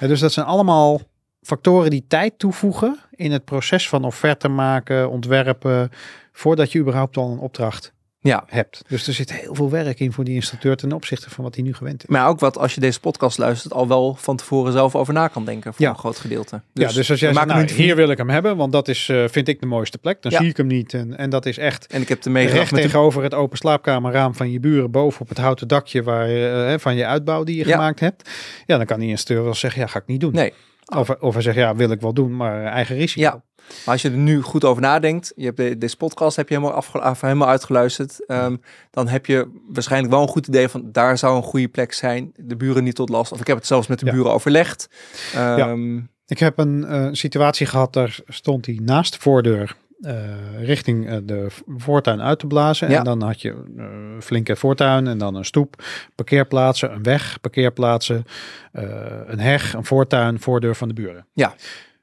Ja, dus dat zijn allemaal factoren die tijd toevoegen in het proces van offerte maken, ontwerpen, voordat je überhaupt al een opdracht Ja, hebt. Dus er zit heel veel werk in voor die installateur ten opzichte van wat hij nu gewend is. maar ook wat als je deze podcast luistert al wel van tevoren zelf over na kan denken voor Ja. een groot gedeelte. ja, dus als jij zegt, nou, hier wil ik hem hebben, want dat is, eh, vind ik de mooiste plek. Dan Ja. zie ik hem niet. En, en dat is echt En ik heb ermee recht met de- tegenover het open slaapkamerraam van je buren boven op het houten dakje waar, je, hè, van je uitbouw die je Ja. gemaakt hebt. Ja, dan kan die installateur wel zeggen, ja, ga ik niet doen. Nee. Of, of hij zegt, ja, wil ik wel doen, maar eigen risico. Ja. Maar als je er nu goed over nadenkt, je hebt de, deze podcast heb je helemaal, af- helemaal uitgeluisterd, ehm, dan heb je waarschijnlijk wel een goed idee van daar zou een goede plek zijn, de buren niet tot last. Of ik heb het zelfs met de Ja. buren overlegd. Ehm, Ik heb een eh, situatie gehad, daar stond hij naast de voordeur eh, richting eh, de voortuin uit te blazen. Ja. En dan had je een flinke voortuin en dan een stoep, parkeerplaatsen, een weg, parkeerplaatsen, eh, een heg, een voortuin, voordeur van de buren. Ja.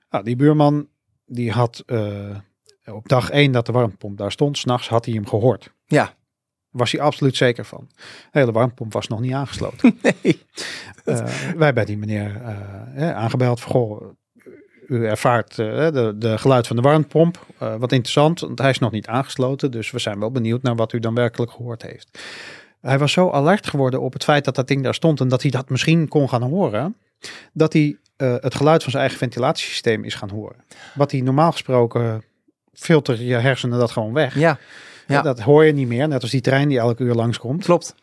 Nou, die buurman die had eh, op dag één dat de warmtepomp daar stond, s'nachts had hij hem gehoord. Ja. was hij absoluut zeker van. De hele warmtepomp was nog niet aangesloten. Nee. Eh, wij hebben die meneer eh, aangebeld van, goh, u ervaart de, de geluid van de warmtepomp. Eh, wat interessant, want hij is nog niet aangesloten. Dus we zijn wel benieuwd naar wat u dan werkelijk gehoord heeft. Hij was zo alert geworden op het feit dat dat ding daar stond en dat hij dat misschien kon gaan horen. Dat hij eh, het geluid van zijn eigen ventilatiesysteem is gaan horen. Wat hij normaal gesproken filter je hersenen dat gewoon weg. Ja, Ja. Dat hoor je niet meer, net als die trein die elke uur langskomt. klopt.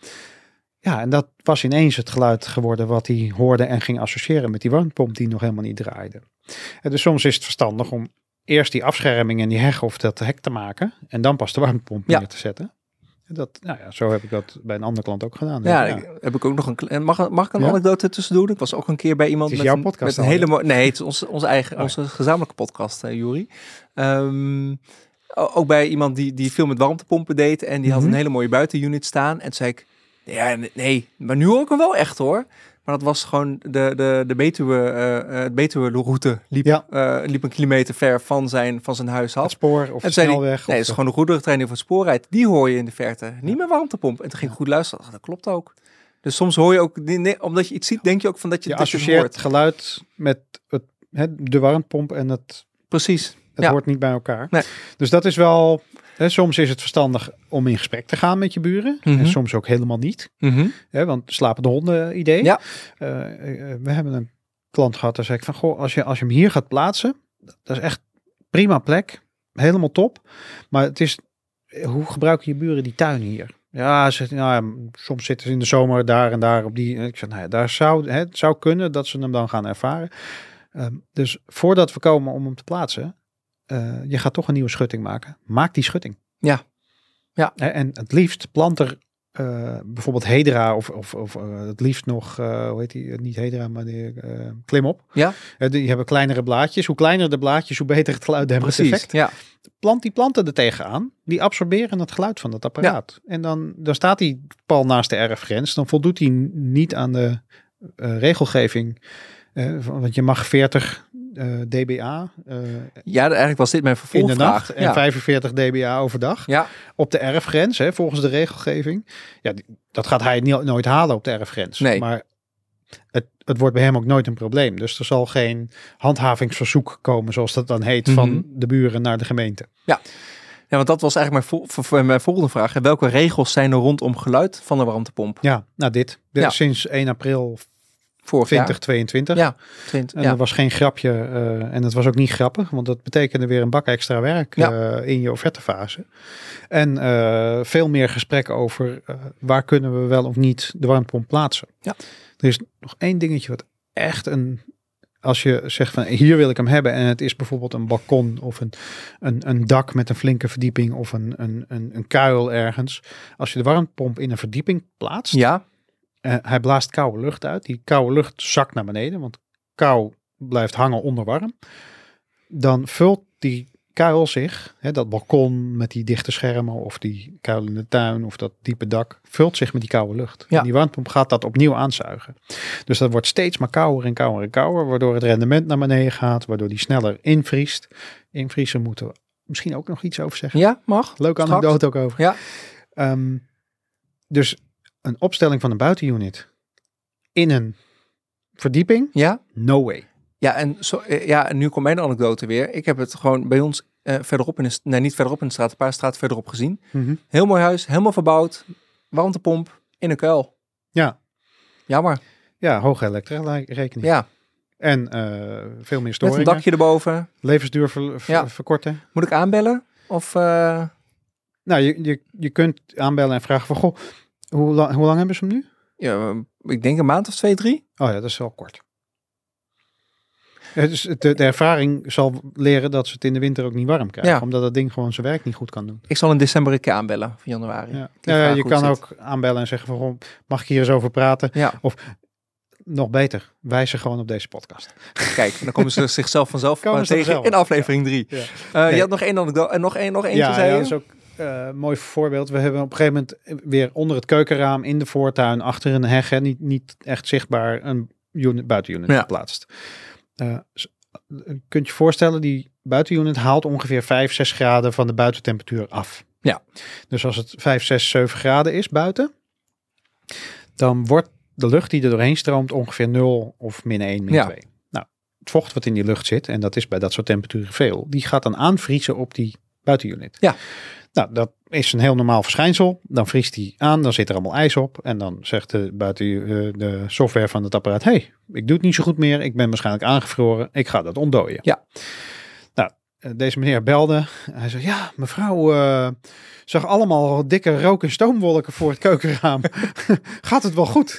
Ja, en dat was ineens het geluid geworden wat hij hoorde en ging associëren met die warmtepomp die nog helemaal niet draaide. En dus soms is het verstandig om eerst die afscherming en die heg of dat hek te maken en dan pas de warmtepomp Ja. neer te zetten. En Dat, nou ja, zo heb ik dat bij een andere klant ook gedaan. Ja, heb ik ook nog een. Mag, mag ik een Ja? anekdote tussen doen? Ik was ook een keer bij iemand met, jouw een, podcast met een hele mooie. Nee, het is onze, onze eigen, Oh onze gezamenlijke podcast, Juri. Ehm, ook bij iemand die, die veel met warmtepompen deed en die had Mhm. een hele mooie buitenunit staan. En toen zei ik, ja, nee, nee, maar nu hoor ik hem wel echt hoor. Maar dat was gewoon de, de, de Betuwe, het Betuwe-route liep, Ja. eh, liep een kilometer ver van zijn, van zijn huis Het af. spoor of En snelweg. Nee, of het is gewoon een goederentrein die over het spoor rijdt. Die hoor je in de verte. Niet meer warmtepomp. En toen ging ik goed luisteren. Ach, dat klopt ook. Dus soms hoor je ook, nee, nee, omdat je iets ziet, denk je ook van dat je, je het associeert hoort. geluid met het, hè, de warmtepomp en het, Precies. het Ja. hoort niet bij elkaar. Nee. Dus dat is wel, soms is het verstandig om in gesprek te gaan met je buren. Mhm. En soms ook helemaal niet. Mhm. Hè, want slapen de honden idee. Ja. Eh, eh, we hebben een klant gehad, daar zei ik van, goh, als je, als je hem hier gaat plaatsen, dat is echt prima plek, helemaal top. Maar het is, eh, hoe gebruiken je buren die tuin hier? Ja, ze, nou, ja, soms zitten ze in de zomer daar en daar op die. Ik zeg, nou ja, daar zou hè, het zou kunnen dat ze hem dan gaan ervaren. Ehm, dus voordat we komen om hem te plaatsen, eh, je gaat toch een nieuwe schutting maken. Maak die schutting. Ja. Ja. En het liefst plant er eh, bijvoorbeeld Hedera of, of, of eh, het liefst nog, hoe heet die, niet Hedera, maar die, klimop. Ja. Die hebben kleinere blaadjes. Hoe kleiner de blaadjes, hoe beter het geluiddemmend Precies. effect. Ja. Plant die planten er tegenaan. Die absorberen het geluid van dat apparaat. En dan, dan staat die pal naast de erfgrens. Dan voldoet hij niet aan de regelgeving. Want je mag 40 eh, dBA eh, ja, eigenlijk was dit mijn in de vervolgvraag. nacht en ja. 45 dBA overdag ja, op de erfgrens, hè, volgens de regelgeving. Ja, dat gaat hij nie- nooit halen op de erfgrens. Nee. Maar het, het wordt bij hem ook nooit een probleem. Dus er zal geen handhavingsverzoek komen, zoals dat dan heet, Mhm. van de buren naar de gemeente. ja, want dat was eigenlijk mijn, vol- mijn volgende vraag. En Welke regels zijn er rondom geluid van de warmtepomp? Ja, nou dit. Ja. Sinds 1 april Vorig 2022. jaar? Ja, 20, En ja. dat was geen grapje. eh, en het was ook niet grappig, want dat betekende weer een bak extra werk Ja. eh, in je offertefase. En eh, veel meer gesprek over waar kunnen we wel of niet de warmtepomp plaatsen. Ja. Er is nog één dingetje wat echt een. Als je zegt van hier wil ik hem hebben en het is bijvoorbeeld een balkon of een, een, een dak met een flinke verdieping of een, een, een, een kuil ergens. Als je de warmtepomp in een verdieping plaatst, ja, eh, hij blaast koude lucht uit. Die koude lucht zakt naar beneden, want kou blijft hangen onder warm. Dan vult die kuil zich, hè, dat balkon met die dichte schermen of die kuil in de tuin of dat diepe dak, vult zich met die koude lucht. Ja. En die warmtepomp gaat dat opnieuw aanzuigen. Dus dat wordt steeds maar kouder en kouder en kouder, waardoor het rendement naar beneden gaat, waardoor die sneller invriest. Invriezen moeten we misschien ook nog iets over zeggen. ja, mag. Leuke anekdote ook over. Ja. Ehm, dus een opstelling van een buitenunit in een verdieping, Ja, no way. Ja, en, zo, eh, ja, en nu komt mijn anekdote weer. Ik heb het gewoon bij ons eh, verderop in de, nee, niet verderop in de straat, een paar straten verderop gezien. Heel mooi huis, helemaal verbouwd, warmtepomp in een kuil. Ja. Jammer. Ja, hoge elektra-rekening. Ja, En eh, veel meer met storingen. een dakje erboven. Levensduur ver- ver- Ja. verkorten. Moet ik aanbellen? Of Nou, je, je, je kunt aanbellen en vragen van, goh, hoe, lang hoe lang hebben ze hem nu? ja, ik denk een maand of twee, drie? Oh ja, dat is wel kort. De, de ervaring zal leren dat ze het in de winter ook niet warm krijgen. Ja. Omdat dat ding gewoon zijn werk niet goed kan doen. Ik zal in december een keer aanbellen, of januari. Ja. Je kan zit. ook aanbellen en zeggen van, mag ik hier eens over praten? Ja, Nog beter, wijs ze gewoon op deze podcast. kijk, dan komen ze zichzelf vanzelf Komen tegen in aflevering drie. Ja. Eh, Nee. Je had nog één nog één, nog eentje, ja, zei ja, je? dat is ook eh, mooi voorbeeld. We hebben op een gegeven moment weer onder het keukenraam in de voortuin, achter een heg, hè, niet, niet echt zichtbaar, een unit, buitenunit Ja. geplaatst. Eh, kunt je voorstellen, die buitenunit haalt ongeveer 5, 6 graden van de buitentemperatuur af. Ja. Dus als het 5, 6, 7 graden is buiten, dan wordt de lucht die er doorheen stroomt ongeveer 0 of min 1, min Ja. 2. Nou, het vocht wat in die lucht zit, en dat is bij dat soort temperaturen veel, die gaat dan aanvriezen op die buitenunit. Ja. Nou, dat is een heel normaal verschijnsel. Dan vriest die aan, dan zit er allemaal ijs op. En dan zegt de, buiten, eh, de software van het apparaat, hey, ik doe het niet zo goed meer. Ik ben waarschijnlijk aangevroren. Ik ga dat ontdooien. Ja. Nou, eh, deze meneer belde. Hij zei, ja, mevrouw eh, zag allemaal dikke rook- en stoomwolken voor het keukenraam. gaat het wel goed?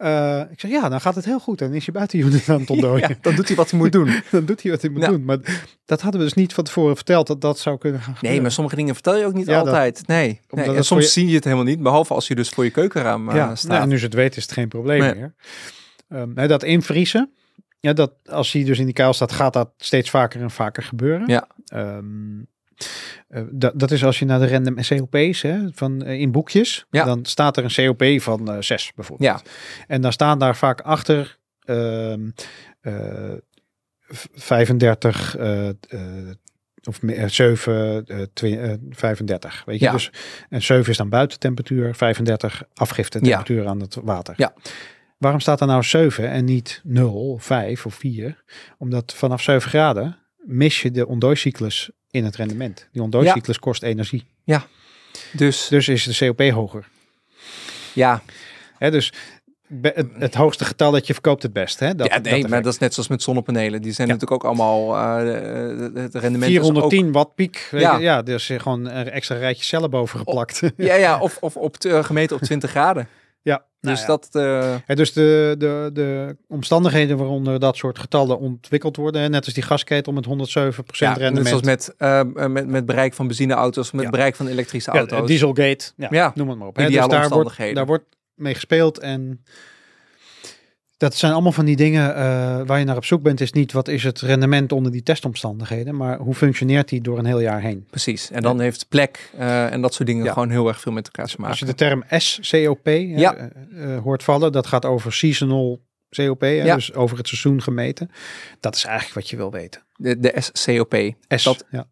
Eh, ik zeg, ja, dan gaat het heel goed. Dan is je buitenunit aan het ontdooien. Ja, dan doet hij wat hij moet doen. Dan doet hij wat hij moet doen. Maar dat hadden we dus niet van tevoren verteld dat dat zou kunnen gaan Nee, gebeuren. maar sommige dingen vertel je ook niet Ja, dat- altijd. nee. nee. Omdat En soms je- zie je het helemaal niet, behalve als je dus voor je keukenraam eh, ja, staat. nou, nu ze het weten is het geen probleem Nee. meer. Ehm, hè, dat invriezen, ja, dat, als hij dus in die kuil staat, gaat dat steeds vaker en vaker gebeuren. Ja. Ehm, eh, dat, dat is als je naar de random COP's hè, van, eh, in boekjes, Ja. dan staat er een COP van eh 6 bijvoorbeeld. Ja. En dan staan daar vaak achter ehm, eh, v- 35 eh, eh, of me- eh, 7, eh, twi- eh, 35. Weet je, Ja. dus en 7 is dan buitentemperatuur, 35 afgifte temperatuur aan het water. Ja. Waarom staat er nou 7 en niet 0, 5 of 4? Omdat vanaf 7 graden mis je de ontdooicyclus in het rendement. Die ontdooicyclus kost energie. Dus Dus is de COP hoger. ja, Hè, dus het, het hoogste getal dat je verkoopt het best. Hè? Dat, ja nee, maar effect. dat is net zoals met zonnepanelen. Die zijn Ja. natuurlijk ook allemaal, eh, het rendement is 410 watt piek. Ja. je, ja, is gewoon een extra rijtje cellen boven geplakt. ook, ja, ja, of, of op, eh, gemeten op 20 graden. Dus nou ja. dat, eh, Ja, dus de, de, de omstandigheden waaronder dat soort getallen ontwikkeld worden, hè, net als die gasketel met 107% ja, net rendement. zoals met, eh, met, met bereik van benzineauto's, met Ja. bereik van elektrische ja, auto's. Dieselgate, ja, Ja. noem het maar op. Hè. Dus daar wordt, omstandigheden. daar wordt mee gespeeld en dat zijn allemaal van die dingen eh, waar je naar op zoek bent. Is niet wat is het rendement onder die testomstandigheden, maar hoe functioneert die door een heel jaar heen. Precies. En dan heeft plek eh, en dat soort dingen Ja. gewoon heel erg veel met elkaar te maken. Als je de term SCOP Ja. eh, eh, hoort vallen, dat gaat over seasonal COP, hè, Ja. dus over het seizoen gemeten. Dat is eigenlijk wat je wil weten. De, de SCOP. S, Dat- ja,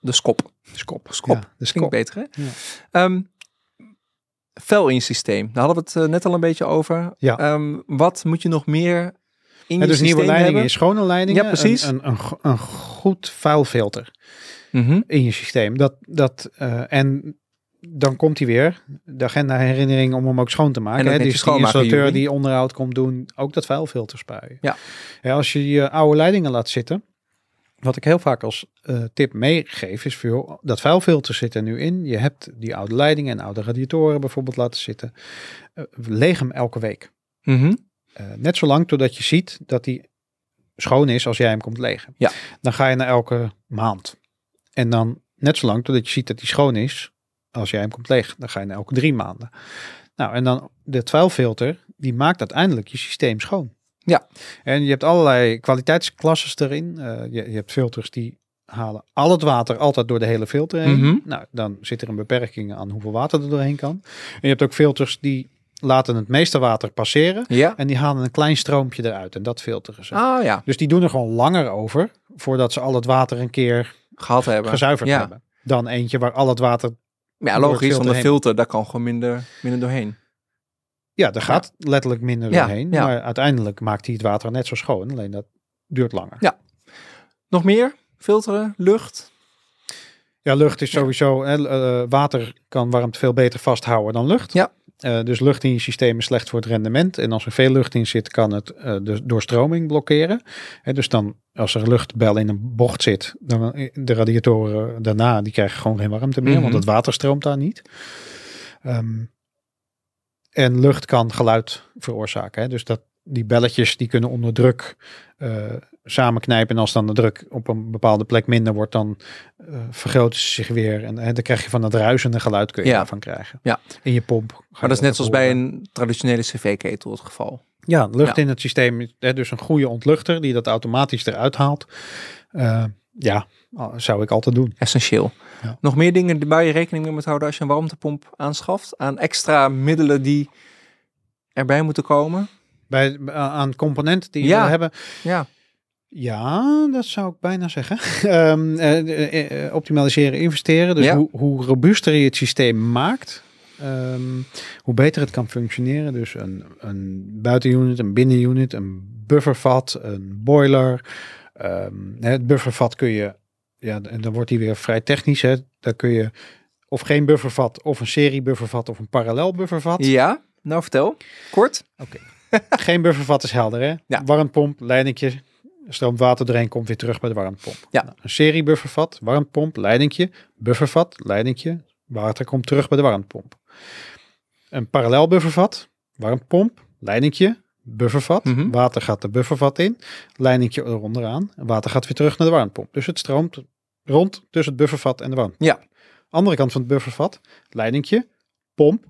De SCOP. skop. Skop. Ja, de Klinkt skop. beter, hè? Ja. Vel in je systeem. Daar hadden we het eh, net al een beetje over. Ja. Ehm, wat moet je nog meer in je dus nieuwe leidingen hebben? schone leidingen. Ja, precies. Een, een, een, go- een goed vuilfilter Mhm. in je systeem. Dat, dat, eh, en dan komt hij weer. De agenda herinnering om hem ook schoon te maken. Hè? Dus die installateur die onderhoud komt doen, ook dat vuilfilter spuien. Ja. Ja, als je je oude leidingen laat zitten, wat ik heel vaak als eh, tip meegeef, is voor joh, dat vuilfilter zit er nu in. Je hebt die oude leidingen en oude radiatoren bijvoorbeeld laten zitten. Eh, leeg hem elke week. Mhm. Eh, net zolang totdat je ziet dat die schoon is als jij hem komt legen. Ja. Dan ga je naar elke maand. En dan net zolang totdat je ziet dat die schoon is als jij hem komt legen. Dan ga je naar elke drie maanden. Nou, en dan de vuilfilter, die maakt uiteindelijk je systeem schoon. Ja. En je hebt allerlei kwaliteitsklasses erin. Eh, je, je hebt filters die halen al het water altijd door de hele filter heen. Mhm. Nou, dan zit er een beperking aan hoeveel water er doorheen kan. En je hebt ook filters die laten het meeste water passeren. Ja. En die halen een klein stroompje eruit en dat filteren ze. Ah ja, Dus die doen er gewoon langer over voordat ze al het water een keer gehad hebben. gezuiverd ja. hebben. Dan eentje waar al het water... Ja, logisch, want filter de filter, daar kan gewoon minder, minder doorheen. Ja, er gaat letterlijk minder Ja, doorheen. ja. Maar uiteindelijk maakt hij het water net zo schoon. Alleen dat duurt langer. Ja. Nog meer? Filteren, lucht? Ja, lucht is sowieso... hè, eh, water kan warmte veel beter vasthouden dan lucht. Ja. Eh, dus lucht in je systeem is slecht voor het rendement. En als er veel lucht in zit, kan het eh, de doorstroming blokkeren. Hè, dus dan, als er luchtbel in een bocht zit, dan de radiatoren daarna, die krijgen gewoon geen warmte meer, Mhm. want het water stroomt daar niet. Ehm, en lucht kan geluid veroorzaken. Hè? Dus dat die belletjes die kunnen onder druk eh, samenknijpen. En als dan de druk op een bepaalde plek minder wordt, dan eh, vergroten ze zich weer. En hè, dan krijg je van dat ruisende geluid kun je Ja. daarvan krijgen. Ja. In je pomp. Maar dat is net zoals bij een traditionele cv-ketel het geval. Ja, lucht Ja. in het systeem. Hè, dus een goede ontluchter die dat automatisch eruit haalt. Eh, ja, zou ik altijd doen. Essentieel. Ja. Nog meer dingen waar je rekening mee moet houden als je een warmtepomp aanschaft? Aan extra middelen die erbij moeten komen? Bij, aan componenten die Ja. we hebben. Ja, Ja, dat zou ik bijna zeggen. Ehm, eh, eh, eh, optimaliseren, investeren. Dus Ja. hoe, hoe robuuster je het systeem maakt, ehm, hoe beter het kan functioneren. Dus een, een buitenunit, een binnenunit, een buffervat, een boiler. Ehm, hè, het buffervat kun je, ja, en dan wordt die weer vrij technisch. Hè. Daar kun je of geen buffervat, of een serie buffervat, of een parallel buffervat. Ja, nou vertel. Kort. Geen buffervat is helder, hè? Ja. Warmtepomp, leidingje, stroomt water doorheen, komt weer terug bij de warmtepomp. Ja. Nou, een serie buffervat, warmtepomp, leidingje, buffervat, leidingje, water komt terug bij de warmtepomp. Een parallel buffervat, warmtepomp, leidingje, buffervat, Mhm. water gaat de buffervat in, leidingje eronderaan, en water gaat weer terug naar de warmtepomp. Dus het stroomt rond tussen het buffervat en de warmtepomp. Ja. Andere kant van het buffervat, leidingje, pomp,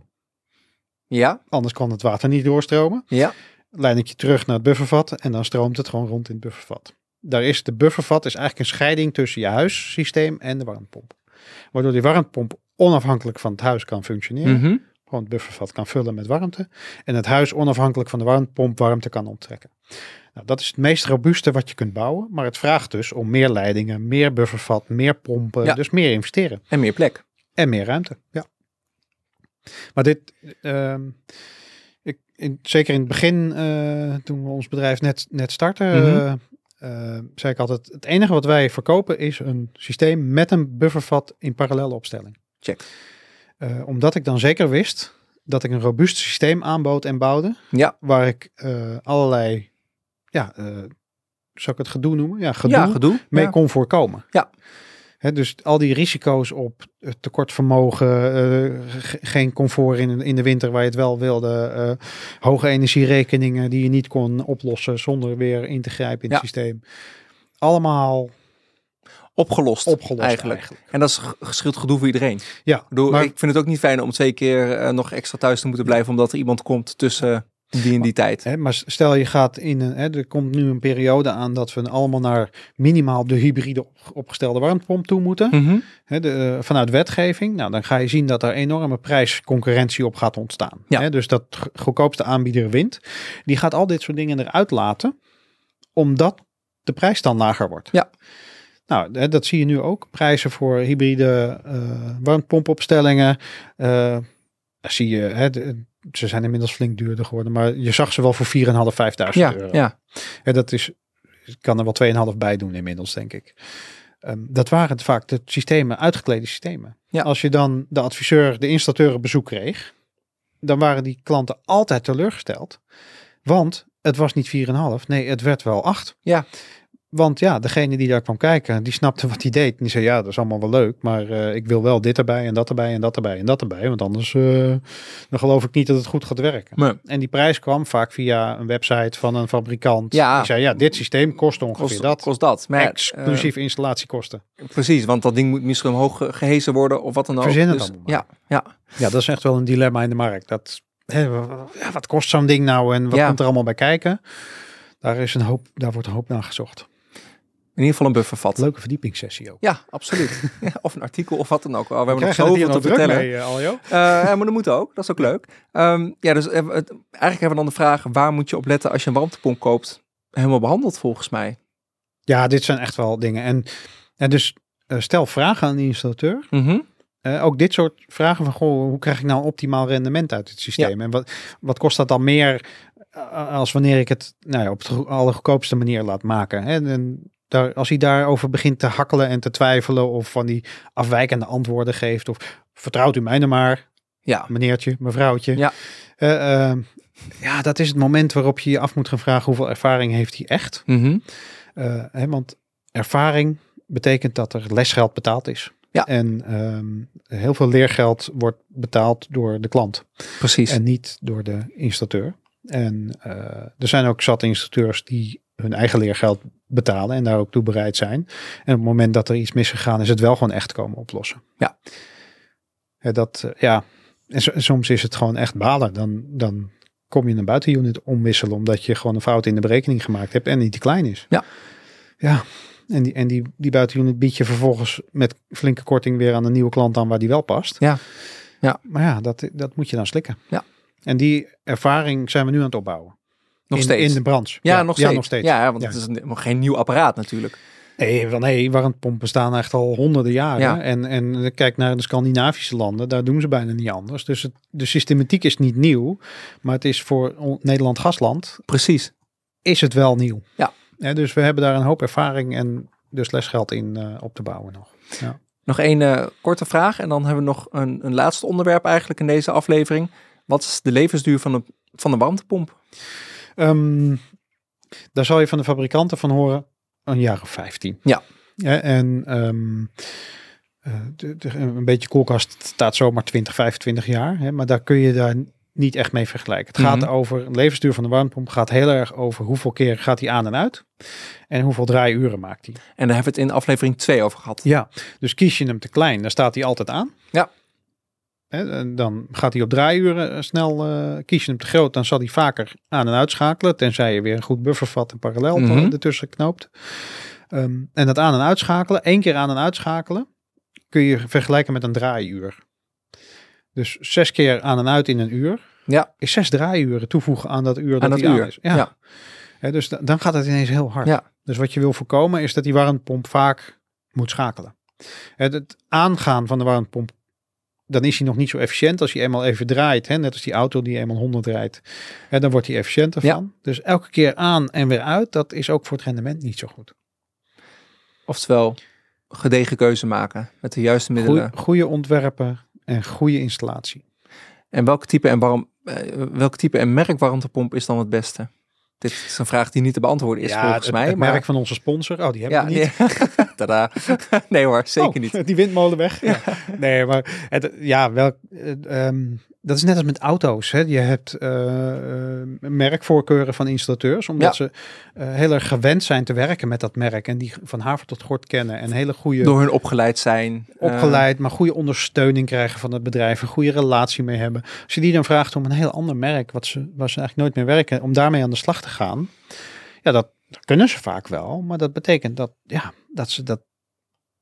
Ja, anders kan het water niet doorstromen ja. leidingje terug naar het buffervat en dan stroomt het gewoon rond in het buffervat. Daar is de buffervat is eigenlijk een scheiding tussen je huissysteem en de warmtepomp. Waardoor die warmtepomp onafhankelijk van het huis kan functioneren. Mhm. Gewoon het buffervat kan vullen met warmte. En het huis onafhankelijk van de warmtepomp warmte kan onttrekken. Nou, dat is het meest robuuste wat je kunt bouwen. Maar het vraagt dus om meer leidingen, meer buffervat, meer pompen. Ja. Dus meer investeren. En meer plek. En meer ruimte, ja. Maar dit, ehm, ik, in, zeker in het begin, eh, toen we ons bedrijf net, net startten, Mhm. eh, eh, zei ik altijd, het enige wat wij verkopen is een systeem met een buffervat in parallelle opstelling. Check. Eh, omdat ik dan zeker wist dat ik een robuust systeem aanbood en bouwde, Ja, waar ik eh, allerlei, ja, eh zou ik het gedoe noemen? Ja, gedoe ja gedoe. mee Ja. kon voorkomen. Ja. Hè, dus al die risico's op tekort vermogen, eh, ge- geen comfort in, in de winter waar je het wel wilde, hoge energierekeningen die je niet kon oplossen zonder weer in te grijpen in het systeem. Allemaal Opgelost, opgelost eigenlijk. eigenlijk. En dat is geschild gedoe voor iedereen. Ja, maar- ik vind het ook niet fijn om twee keer eh, nog extra thuis te moeten blijven omdat er iemand komt tussen die en die tijd. Hè, maar stel je gaat in een, hè, er komt nu een periode aan dat we allemaal naar minimaal de hybride op- opgestelde warmtepomp toe moeten. Mhm. Hè, de, eh, vanuit wetgeving, nou, dan ga je zien dat er enorme prijsconcurrentie op gaat ontstaan. Ja. Hè, dus dat goedkoopste aanbieder wint. Die gaat al dit soort dingen eruit laten, omdat de prijs dan lager wordt. Ja. Nou, dat zie je nu ook. Prijzen voor hybride eh warmtepompopstellingen. eh, zie je, hè, de- ze zijn inmiddels flink duurder geworden, maar je zag ze wel voor 4.500, 5.000 Ja, euro. ja. Ja, dat is, kan er wel 2,5 bij doen inmiddels, denk ik. Ehm, dat waren het vaak de systemen, uitgeklede systemen. Ja. Als je dan de adviseur, de installateur op bezoek kreeg, dan waren die klanten altijd teleurgesteld. Want het was niet 4,5, nee, het werd wel 8. Ja. Want ja, degene die daar kwam kijken, die snapte wat hij deed. En die zei, ja, dat is allemaal wel leuk, maar eh, ik wil wel dit erbij en dat erbij en dat erbij en dat erbij. Want anders eh, dan geloof ik niet dat het goed gaat werken. En die prijs kwam vaak via een website van een fabrikant. Ja. Die zei, ja, dit systeem kost ongeveer kost dat. kost dat. Maar Exclusief installatiekosten. eh, precies, want dat ding moet misschien omhoog ge- gehezen worden of wat dan ook. Verzin het Dus, maar. ja, ja, Ja, dat is echt wel een dilemma in de markt. Dat, hè, wat kost zo'n ding nou en wat Ja. komt er allemaal bij kijken? Daar, is een hoop, daar wordt een hoop naar gezocht. In ieder geval een buffervat. Leuke verdiepingssessie ook. Ja, absoluut. ja, of een artikel of wat dan ook. Oh, we hebben nog het hier zoveel te nog vertellen. mee, eh, Aljo? Eh, maar dat moet ook. Dat is ook leuk. Ehm, ja, dus eh, het, eigenlijk hebben we dan de vraag: waar moet je op letten als je een warmtepomp koopt? Helemaal behandeld volgens mij. Ja, dit zijn echt wel dingen. En, en dus stel vragen aan de installateur. Mhm. Ook dit soort vragen van, goh, hoe krijg ik nou een optimaal rendement uit het systeem? En wat, wat kost dat dan meer als wanneer ik het nou ja, op de allergoedkoopste manier laat maken? Hè? En daar, als hij daarover begint te hakkelen en te twijfelen of van die afwijkende antwoorden geeft of vertrouwt u mij nou maar, Ja. meneertje, mevrouwtje. Ja. Eh, eh, ja, dat is het moment waarop je je af moet gaan vragen hoeveel ervaring heeft hij echt. Mhm. Eh, hè, want ervaring betekent dat er lesgeld betaald is. Ja. En ehm, heel veel leergeld wordt betaald door de klant Precies. en niet door de installateur. En eh, er zijn ook zat installateurs die hun eigen leergeld betalen en daar ook toe bereid zijn. En op het moment dat er iets misgegaan is, het wel gewoon echt komen oplossen. Ja. Dat, eh, ja. En so- soms is het gewoon echt balen. Dan, dan kom je een buitenunit omwisselen omdat je gewoon een fout in de berekening gemaakt hebt en niet te klein is. Ja. Ja. En die, en die, die buitenunit bied je vervolgens met flinke korting weer aan een nieuwe klant aan waar die wel past. Ja. Ja. Maar ja, dat, dat moet je dan slikken. Ja. En die ervaring zijn we nu aan het opbouwen. Nog in, steeds. in de branche. ja, nog steeds. Ja, nog steeds. Ja, want Ja. het is een- nog geen nieuw apparaat natuurlijk. Nee, wel nee, warmtepompen bestaan echt al honderden jaren. Ja. En, en kijk naar de Scandinavische landen, daar doen ze bijna niet anders. Dus het, de systematiek is niet nieuw, maar het is voor Nederland gasland, Precies. is het wel nieuw. Ja. dus we hebben daar een hoop ervaring en dus lesgeld in eh, op te bouwen nog. Nog één eh, korte vraag en dan hebben we nog een, een laatste onderwerp eigenlijk in deze aflevering. Wat is de levensduur van de, van de warmtepomp? Ehm, daar zal je van de fabrikanten van horen een jaar of 15. Ja. en ehm, eh, de, de- een beetje koelkast staat zomaar 20, 25 jaar. Hè, maar daar kun je daar niet echt mee vergelijken. Het gaat Mhm. En daar hebben we het in aflevering 2 over gehad. Ja, dus kies je hem te klein, dan staat hij altijd aan. Ja. Hè, dan gaat hij op draaiuren eh, snel. eh, kies je hem te groot, dan zal hij vaker aan en uitschakelen. Tenzij je weer een goed buffervat en parallel Mhm. eh, ertussen knoopt. Ehm, en dat aan en uitschakelen, één keer aan en uitschakelen, kun je vergelijken met een draaiuur. Dus zes keer aan en uit in een uur. Ja. Is zes draaiuren toevoegen aan dat uur dat Aan dat hij aan uur. is. Ja. Dus da- dan gaat het ineens heel hard. Ja. Dus wat je wil voorkomen is dat die warmtepomp vaak moet schakelen. Het aangaan van de warmtepomp, dan is hij nog niet zo efficiënt als je eenmaal even draait. Hè? Net als die auto die eenmaal 100 rijdt. Hè, dan wordt hij efficiënter Ja. van. Dus elke keer aan en weer uit, dat is ook voor het rendement niet zo goed. Oftewel, gedegen keuze maken met de juiste middelen. Goeie, goede ontwerpen en goede installatie. En welk type en warm, eh, welk type en merk warmtepomp is dan het beste? Dit is een vraag die niet te beantwoorden is volgens het, mij. het maar merk van onze sponsor. Oh, die hebben ja, we niet. nee. Tada. nee hoor, zeker Oh, niet. Die windmolen weg. Ja. Nee, maar het, ja, welk, eh, ehm, dat is net als met auto's. Hè. Je hebt eh, merkvoorkeuren van installateurs, omdat Ja. ze eh, heel erg gewend zijn te werken met dat merk en die van haver tot gort kennen en hele goede Door hun opgeleid zijn. opgeleid, maar goede ondersteuning krijgen van het bedrijf, een goede relatie mee hebben. Als je die dan vraagt om een heel ander merk, wat ze, waar ze eigenlijk nooit meer werken, om daarmee aan de slag te gaan, ja, dat, dat kunnen ze vaak wel, maar dat betekent dat, ja, dat ze dat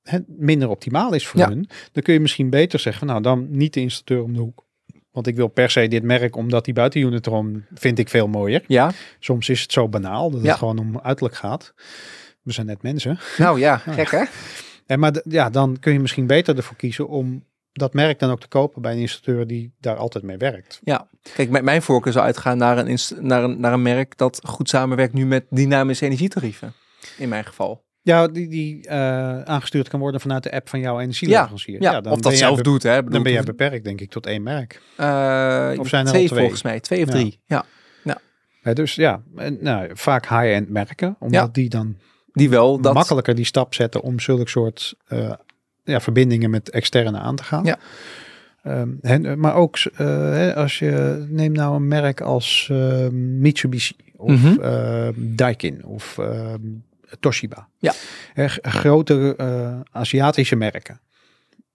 hè, minder optimaal is voor Ja. hun. Dan kun je misschien beter zeggen, nou dan niet de installateur om de hoek. Want ik wil per se dit merk, omdat die buitenunit erom vind ik veel mooier. ja, Soms is het zo banaal dat Ja. het gewoon om uiterlijk gaat. We zijn net mensen. nou ja, gek hè? En maar ja, dan kun je misschien beter ervoor kiezen om dat merk dan ook te kopen bij een installateur die daar altijd mee werkt. Ja, kijk, met mijn voorkeur zou uitgaan naar een, naar, een, naar een merk dat goed samenwerkt nu met dynamische energietarieven. In mijn geval. Ja, die, die eh, aangestuurd kan worden vanuit de app van jouw energieleverancier. Ja, dan of dat zelf doet, hè? Bedoel, Dan ben jij beperkt, denk ik, tot één merk. eh, Of zijn er twee, twee? volgens mij, twee of Ja. drie. Ja, Hè, dus ja, en, nou, vaak high-end merken, omdat Ja. die dan die wel dat. makkelijker die stap zetten om zulke soort eh, ja, verbindingen met externe aan te gaan. Ja. Ehm, en, maar ook eh, als je neemt nou een merk als eh, Mitsubishi of eh, Daikin of Toshiba. Ja. Grote eh, Aziatische merken.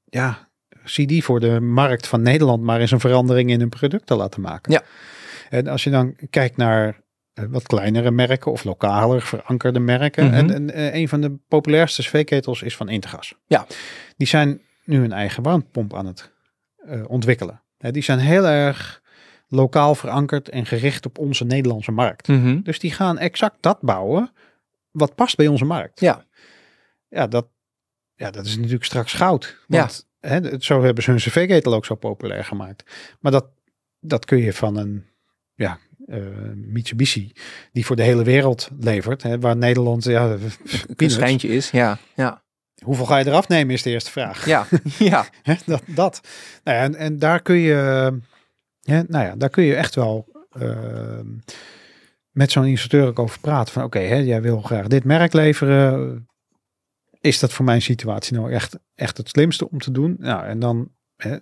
Ja, zie die voor de markt van Nederland maar eens een verandering in hun producten laten maken. Ja. En als je dan kijkt naar wat kleinere merken of lokaler verankerde merken. Mhm. En, en eh, een van de populairste cv-ketels is van Intergas. Ja. Die zijn nu een eigen warmtepomp aan het eh, ontwikkelen. Hè, die zijn heel erg lokaal verankerd en gericht op onze Nederlandse markt. Mhm. Dus die gaan exact dat bouwen wat past bij onze markt. Ja. Ja, dat, ja, dat is natuurlijk straks goud. Want hè, het- zo hebben ze hun cv-ketel ook zo populair gemaakt. Maar dat, dat kun je van een ja, eh, Mitsubishi, die voor de hele wereld levert. Hè, waar Nederland, ja, Een peanuts. schijntje is, ja. Ja, hoeveel ga je eraf nemen is de eerste vraag. ja, ja. Dat, dat. Nou ja, en, en daar kun je, hè, nou ja, daar kun je echt wel eh, met zo'n installateur ook over praten. Van oké, hè, jij wil graag dit merk leveren. Is dat voor mijn situatie nou echt, echt het slimste om te doen? Nou, en dan hè,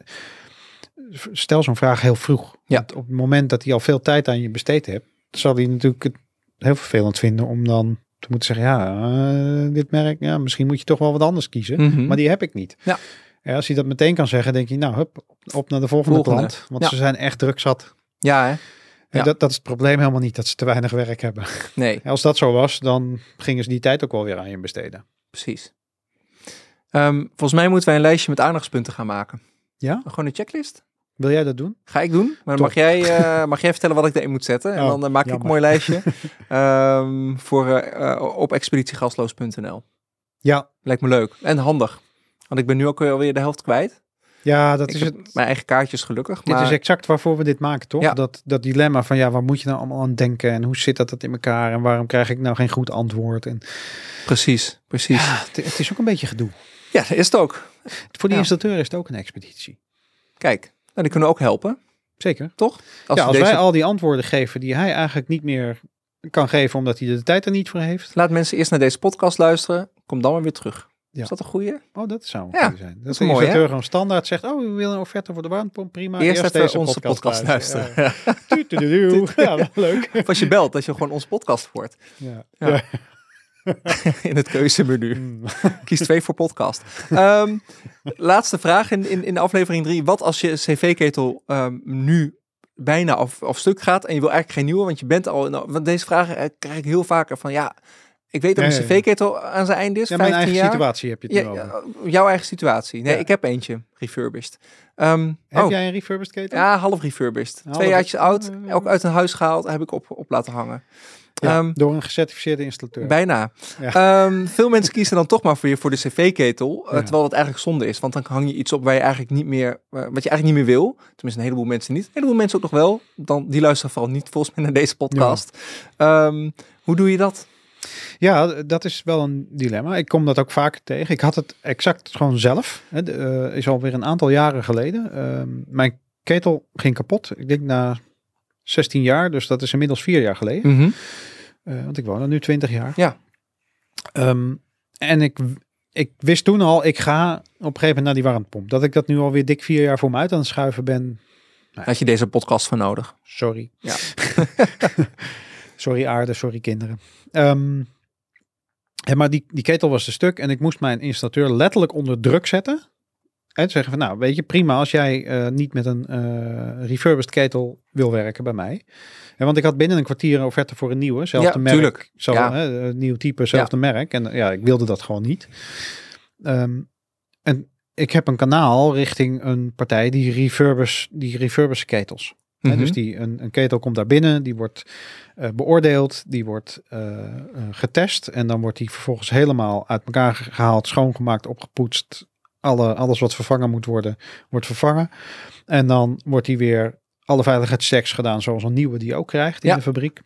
stel zo'n vraag heel vroeg. Ja. Want op het moment dat hij al veel tijd aan je besteed hebt, zal hij natuurlijk het heel vervelend vinden om dan te moeten zeggen, ja, eh, dit merk, ja, misschien moet je toch wel wat anders kiezen. Mhm. Maar die heb ik niet. Ja. Ja, als hij dat meteen kan zeggen, denk je, nou, hup, op naar de volgende, Volgende. klant. Want Ja. ze zijn echt druk zat. Ja, hè? Ja. Dat, dat is het probleem helemaal niet, dat ze te weinig werk hebben. Nee, Als dat zo was, dan gingen ze die tijd ook wel weer aan je besteden. precies. Ehm, volgens mij moeten wij een lijstje met aandachtspunten gaan maken. Ja? Gewoon een checklist? Wil jij dat doen? Ga ik doen. Maar Top. mag jij, eh, mag jij vertellen wat ik erin moet zetten. En Oh, dan eh, maak ik een mooi lijstje ehm, voor, eh, op expeditiegasloos.nl. Ja. Lijkt me leuk en handig. Want ik ben nu ook alweer de helft kwijt. Ja, dat ik is het. mijn eigen kaartjes gelukkig. Dit maar is exact waarvoor we dit maken, toch? Ja. Dat, dat dilemma van ja, waar moet je nou allemaal aan denken en hoe zit dat, dat in elkaar en waarom krijg ik nou geen goed antwoord? En precies, precies. ja, het, het is ook een beetje gedoe. Ja, dat is het ook. Voor die Ja. installateur is het ook een expeditie. Kijk, die kunnen ook helpen, Zeker. toch? ja, als deze- wij al die antwoorden geven die hij eigenlijk niet meer kan geven omdat hij de tijd er niet voor heeft. Laat mensen eerst naar deze podcast luisteren. Kom dan maar weer terug. Ja. Is dat een goeie? Oh, dat zou een Ja, zijn. Dat is de mooi, hè? gewoon standaard zegt, oh, we willen een offerte voor de warmtepomp, prima. eerst even deze onze podcast, luisteren. Ja. Leuk. Of als je belt, dat je gewoon onze podcast hoort. Ja. In het keuzemenu. Mm. Kies twee voor podcast. Ehm, laatste vraag in, in, in aflevering drie. Wat als je cv-ketel ehm, nu bijna af, af stuk gaat en je wil eigenlijk geen nieuwe, want je bent al... in- want deze vragen eh, krijg ik heel vaker van ja, ik weet dat mijn cv-ketel aan zijn einde is, Ja, mijn 15 eigen jaar. situatie heb je het Ja, nu over. ja, jouw eigen situatie. Nee, Ja. ik heb eentje refurbished. Ehm, Heb oh, jij een refurbished ketel? ja, half refurbished. Half- Twee jaartjes oud, ook uit een huis gehaald, heb ik op, op laten hangen. Ja, Ehm, door een gecertificeerde installateur. Bijna. Ja. Ehm, veel mensen kiezen dan toch maar voor, je, voor de cv-ketel. eh. Terwijl het eigenlijk zonde is. Want dan hang je iets op waar je eigenlijk niet meer, wat je eigenlijk niet meer wil. Tenminste, een heleboel mensen niet. Een heleboel mensen ook nog wel. Dan, die luisteren vooral niet volgens mij naar deze podcast. Ehm, hoe doe je dat? Ja, dat is wel een dilemma. Ik kom dat ook vaker tegen. Ik had het exact gewoon zelf. Het eh, is alweer een aantal jaren geleden. Mijn ketel ging kapot. Ik denk na 16 jaar, dus dat is inmiddels vier jaar geleden. Eh, want ik woon er nu 20 jaar. Ja. Ehm, en ik, ik wist toen al, ik ga op een gegeven moment naar die warmtepomp. Dat ik dat nu alweer dik vier jaar voor me uit aan het schuiven ben. Had je deze podcast voor nodig? Sorry. Ja. sorry aarde, sorry kinderen. Ehm, maar die, die ketel was te stuk en ik moest mijn installateur letterlijk onder druk zetten. En zeggen van nou weet je prima als jij eh, niet met een eh refurbished ketel wil werken bij mij. En want ik had binnen een kwartier een offerte voor een nieuwe. Zelfde Ja, merk. tuurlijk. Zo, Ja. hè, nieuw type, zelfde merk. En ja, ik wilde dat gewoon niet. Ehm, en ik heb een kanaal richting een partij die refurbish, die refurbish ketels. Hè, Mhm. dus die, een, een ketel komt daar binnen, die wordt eh, beoordeeld, die wordt getest en dan wordt die vervolgens helemaal uit elkaar ge- gehaald, schoongemaakt, opgepoetst. Alle, alles wat vervangen moet worden, wordt vervangen. En dan wordt die weer alle veiligheidschecks gedaan zoals een nieuwe die ook krijgt in Ja. de fabriek.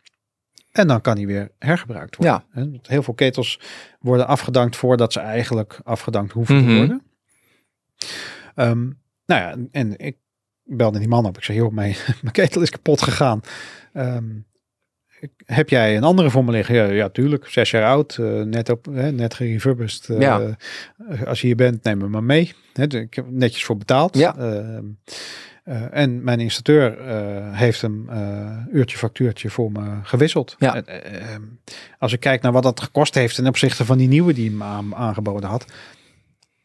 En dan kan die weer hergebruikt worden. Ja. Heel veel ketels worden afgedankt voordat ze eigenlijk afgedankt hoeven Mhm. te worden. Ehm, nou ja, en ik belde die man op. Ik zei, joh, mijn, mijn ketel is kapot gegaan. Ehm, heb jij een andere voor me liggen? Ja, ja tuurlijk. Zes jaar oud, eh, net, op, hè, net gerefurbished. eh, Ja. als je hier bent, neem me maar mee. Hè, ik heb netjes voor betaald. Ja. Ehm, eh, en mijn installateur eh, heeft hem uurtje factuurtje voor me gewisseld. Ja. Eh, ehm, als ik kijk naar wat dat gekost heeft ten opzichte van die nieuwe die hem aan- aangeboden had.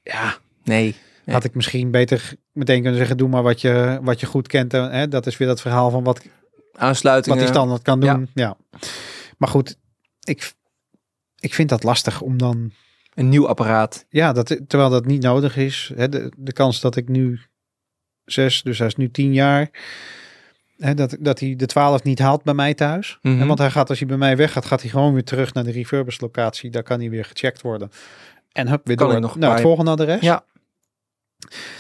Ja, Nee. Nee. had ik misschien beter meteen kunnen zeggen, doe maar wat je, wat je goed kent. En, hè, dat is weer dat verhaal van wat, wat Aansluitingen. die standaard kan doen. Ja. Maar goed, ik, ik vind dat lastig om dan, Een nieuw apparaat. ja, dat, terwijl dat niet nodig is. Hè, de, de kans dat ik nu zes, dus hij is nu tien jaar, hè, dat, dat hij de twaalf niet haalt bij mij thuis. Mhm. En want hij gaat, als hij bij mij weggaat, gaat hij gewoon weer terug naar de refurbished locatie. Daar kan hij weer gecheckt worden. En hup, weer Kan door hij nog naar het paar- volgende adres. Ja.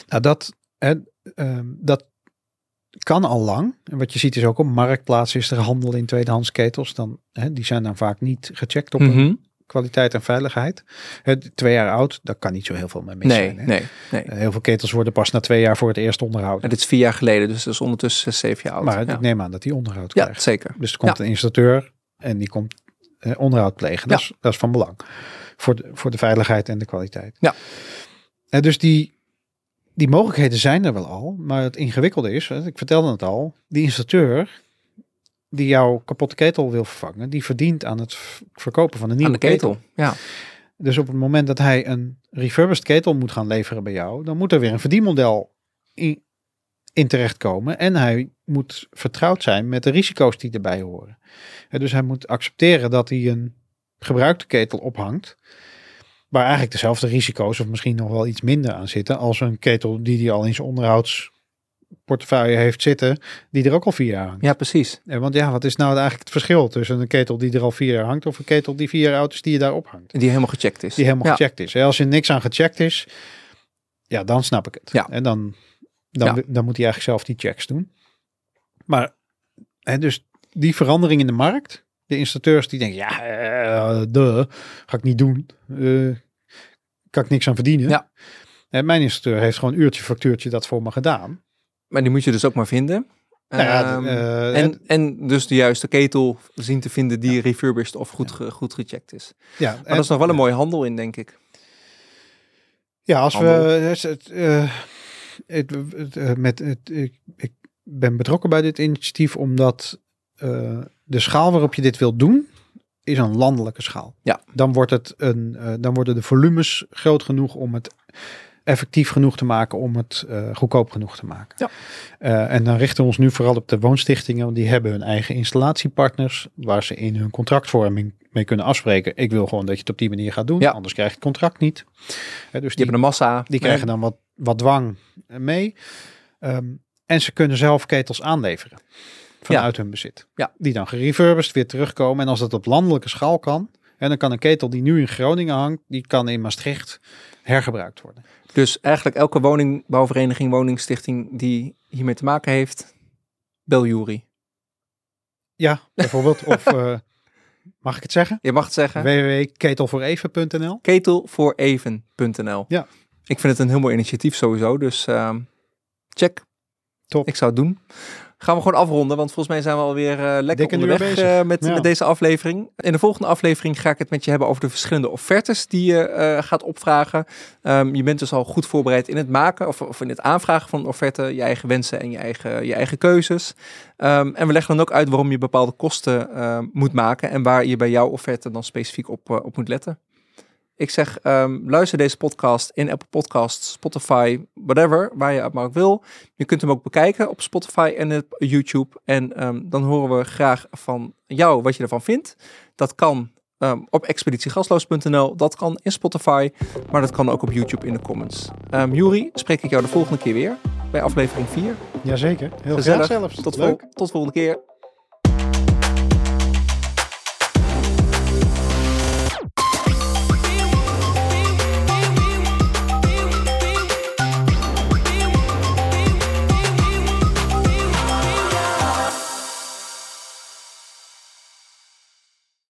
Nou, dat, hè, ehm, dat kan al lang. En wat je ziet is ook op marktplaatsen is er handel in tweedehands ketels. Dan, hè, die zijn dan vaak niet gecheckt op Mhm. kwaliteit en veiligheid. Hè, twee jaar oud, daar kan niet zo heel veel mee mis Nee, zijn. Hè? nee, nee. Eh, Heel veel ketels worden pas na twee jaar voor het eerst onderhouden. En dit is vier jaar geleden, dus dat is ondertussen zes, zeven jaar oud. maar ja. ik neem aan dat die onderhoud ja, krijgt. zeker. Dus er komt een installateur en die komt eh, onderhoud plegen. Dat, Ja. is, dat is van belang voor de, voor de veiligheid en de kwaliteit. Ja. En dus die, die mogelijkheden zijn er wel al, maar het ingewikkelde is, ik vertelde het al, die installateur die jouw kapotte ketel wil vervangen, die verdient aan het verkopen van een nieuwe Aan de ketel. Ja. Dus op het moment dat hij een refurbished ketel moet gaan leveren bij jou, dan moet er weer een verdienmodel in, in terechtkomen. En hij moet vertrouwd zijn met de risico's die erbij horen. Dus hij moet accepteren dat hij een gebruikte ketel ophangt. Waar eigenlijk dezelfde risico's, of misschien nog wel iets minder aan zitten, als een ketel die hij al in zijn onderhoudscyclus portefeuille heeft zitten die er ook al vier jaar hangt. Ja, precies. En want ja, wat is nou eigenlijk het verschil tussen een ketel die er al vier jaar hangt of een ketel die vier jaar oud is die je daar ophangt? Die helemaal gecheckt is. Die helemaal ja. gecheckt is. En als je niks aan gecheckt is, ja, dan snap ik het. Ja. En dan, dan, Ja. dan moet hij eigenlijk zelf die checks doen. Maar hè, dus die verandering in de markt, de installateurs die denken, ja, eh de ga ik niet doen. Eh, kan ik niks aan verdienen. Ja. En mijn installateur heeft gewoon uurtje factuurtje dat voor me gedaan. Maar die moet je dus ook maar vinden. Nou ja, Ehm, eh, en, en dus de juiste ketel zien te vinden die refurbished of goed, goed gecheckt is. ja, Maar dat is nog wel een mooie handel in, denk ik. Ja, als handel. we het, het, het, het, met het, ik, ik ben betrokken bij dit initiatief omdat de schaal waarop je dit wilt doen is een landelijke schaal. Ja. Dan wordt het een, eh, dan worden de volumes groot genoeg om het effectief genoeg te maken om het eh, goedkoop genoeg te maken. Ja. Eh, en dan richten we ons nu vooral op de woonstichtingen, want die hebben hun eigen installatiepartners waar ze in hun contractvorming mee kunnen afspreken. Ik wil gewoon dat je het op die manier gaat doen, Ja. anders krijg je het contract niet. Hè, dus Die die, hebben een massa. die krijgen dan wat, wat dwang mee. Ehm, en ze kunnen zelf ketels aanleveren vanuit hun bezit. Ja. Die dan gerefurbished weer terugkomen. En als dat op landelijke schaal kan, en dan kan een ketel die nu in Groningen hangt, die kan in Maastricht hergebruikt worden. Dus eigenlijk elke woningbouwvereniging, woningstichting die hiermee te maken heeft, bel Jury. Ja, bijvoorbeeld. of eh, mag ik het zeggen? Je mag het zeggen. www.ketelvooreven.nl Ketelvooreven.nl. Ja. Ik vind het een heel mooi initiatief sowieso. Dus ehm, check. Top. Ik zou het doen. Gaan we gewoon afronden, want volgens mij zijn we alweer eh, lekker onderweg eh, met, Ja. met deze aflevering. In de volgende aflevering ga ik het met je hebben over de verschillende offertes die je eh, gaat opvragen. Ehm, je bent dus al goed voorbereid in het maken of, of in het aanvragen van een offerte, je eigen wensen en je eigen, je eigen keuzes. Ehm, en we leggen dan ook uit waarom je bepaalde kosten ehm, moet maken en waar je bij jouw offerte dan specifiek op, op moet letten. Ik zeg, ehm, luister deze podcast in Apple Podcasts, Spotify, whatever, waar je het maar ook wil. Je kunt hem ook bekijken op Spotify en op YouTube. En ehm, dan horen we graag van jou wat je ervan vindt. Dat kan ehm, op expeditiegasloos.nl, dat kan in Spotify, maar dat kan ook op YouTube in de comments. Um, Juri, spreek ik jou de volgende keer weer bij aflevering 4. Jazeker. Heel Gezellig. graag zelfs. Tot, vol- tot volgende keer.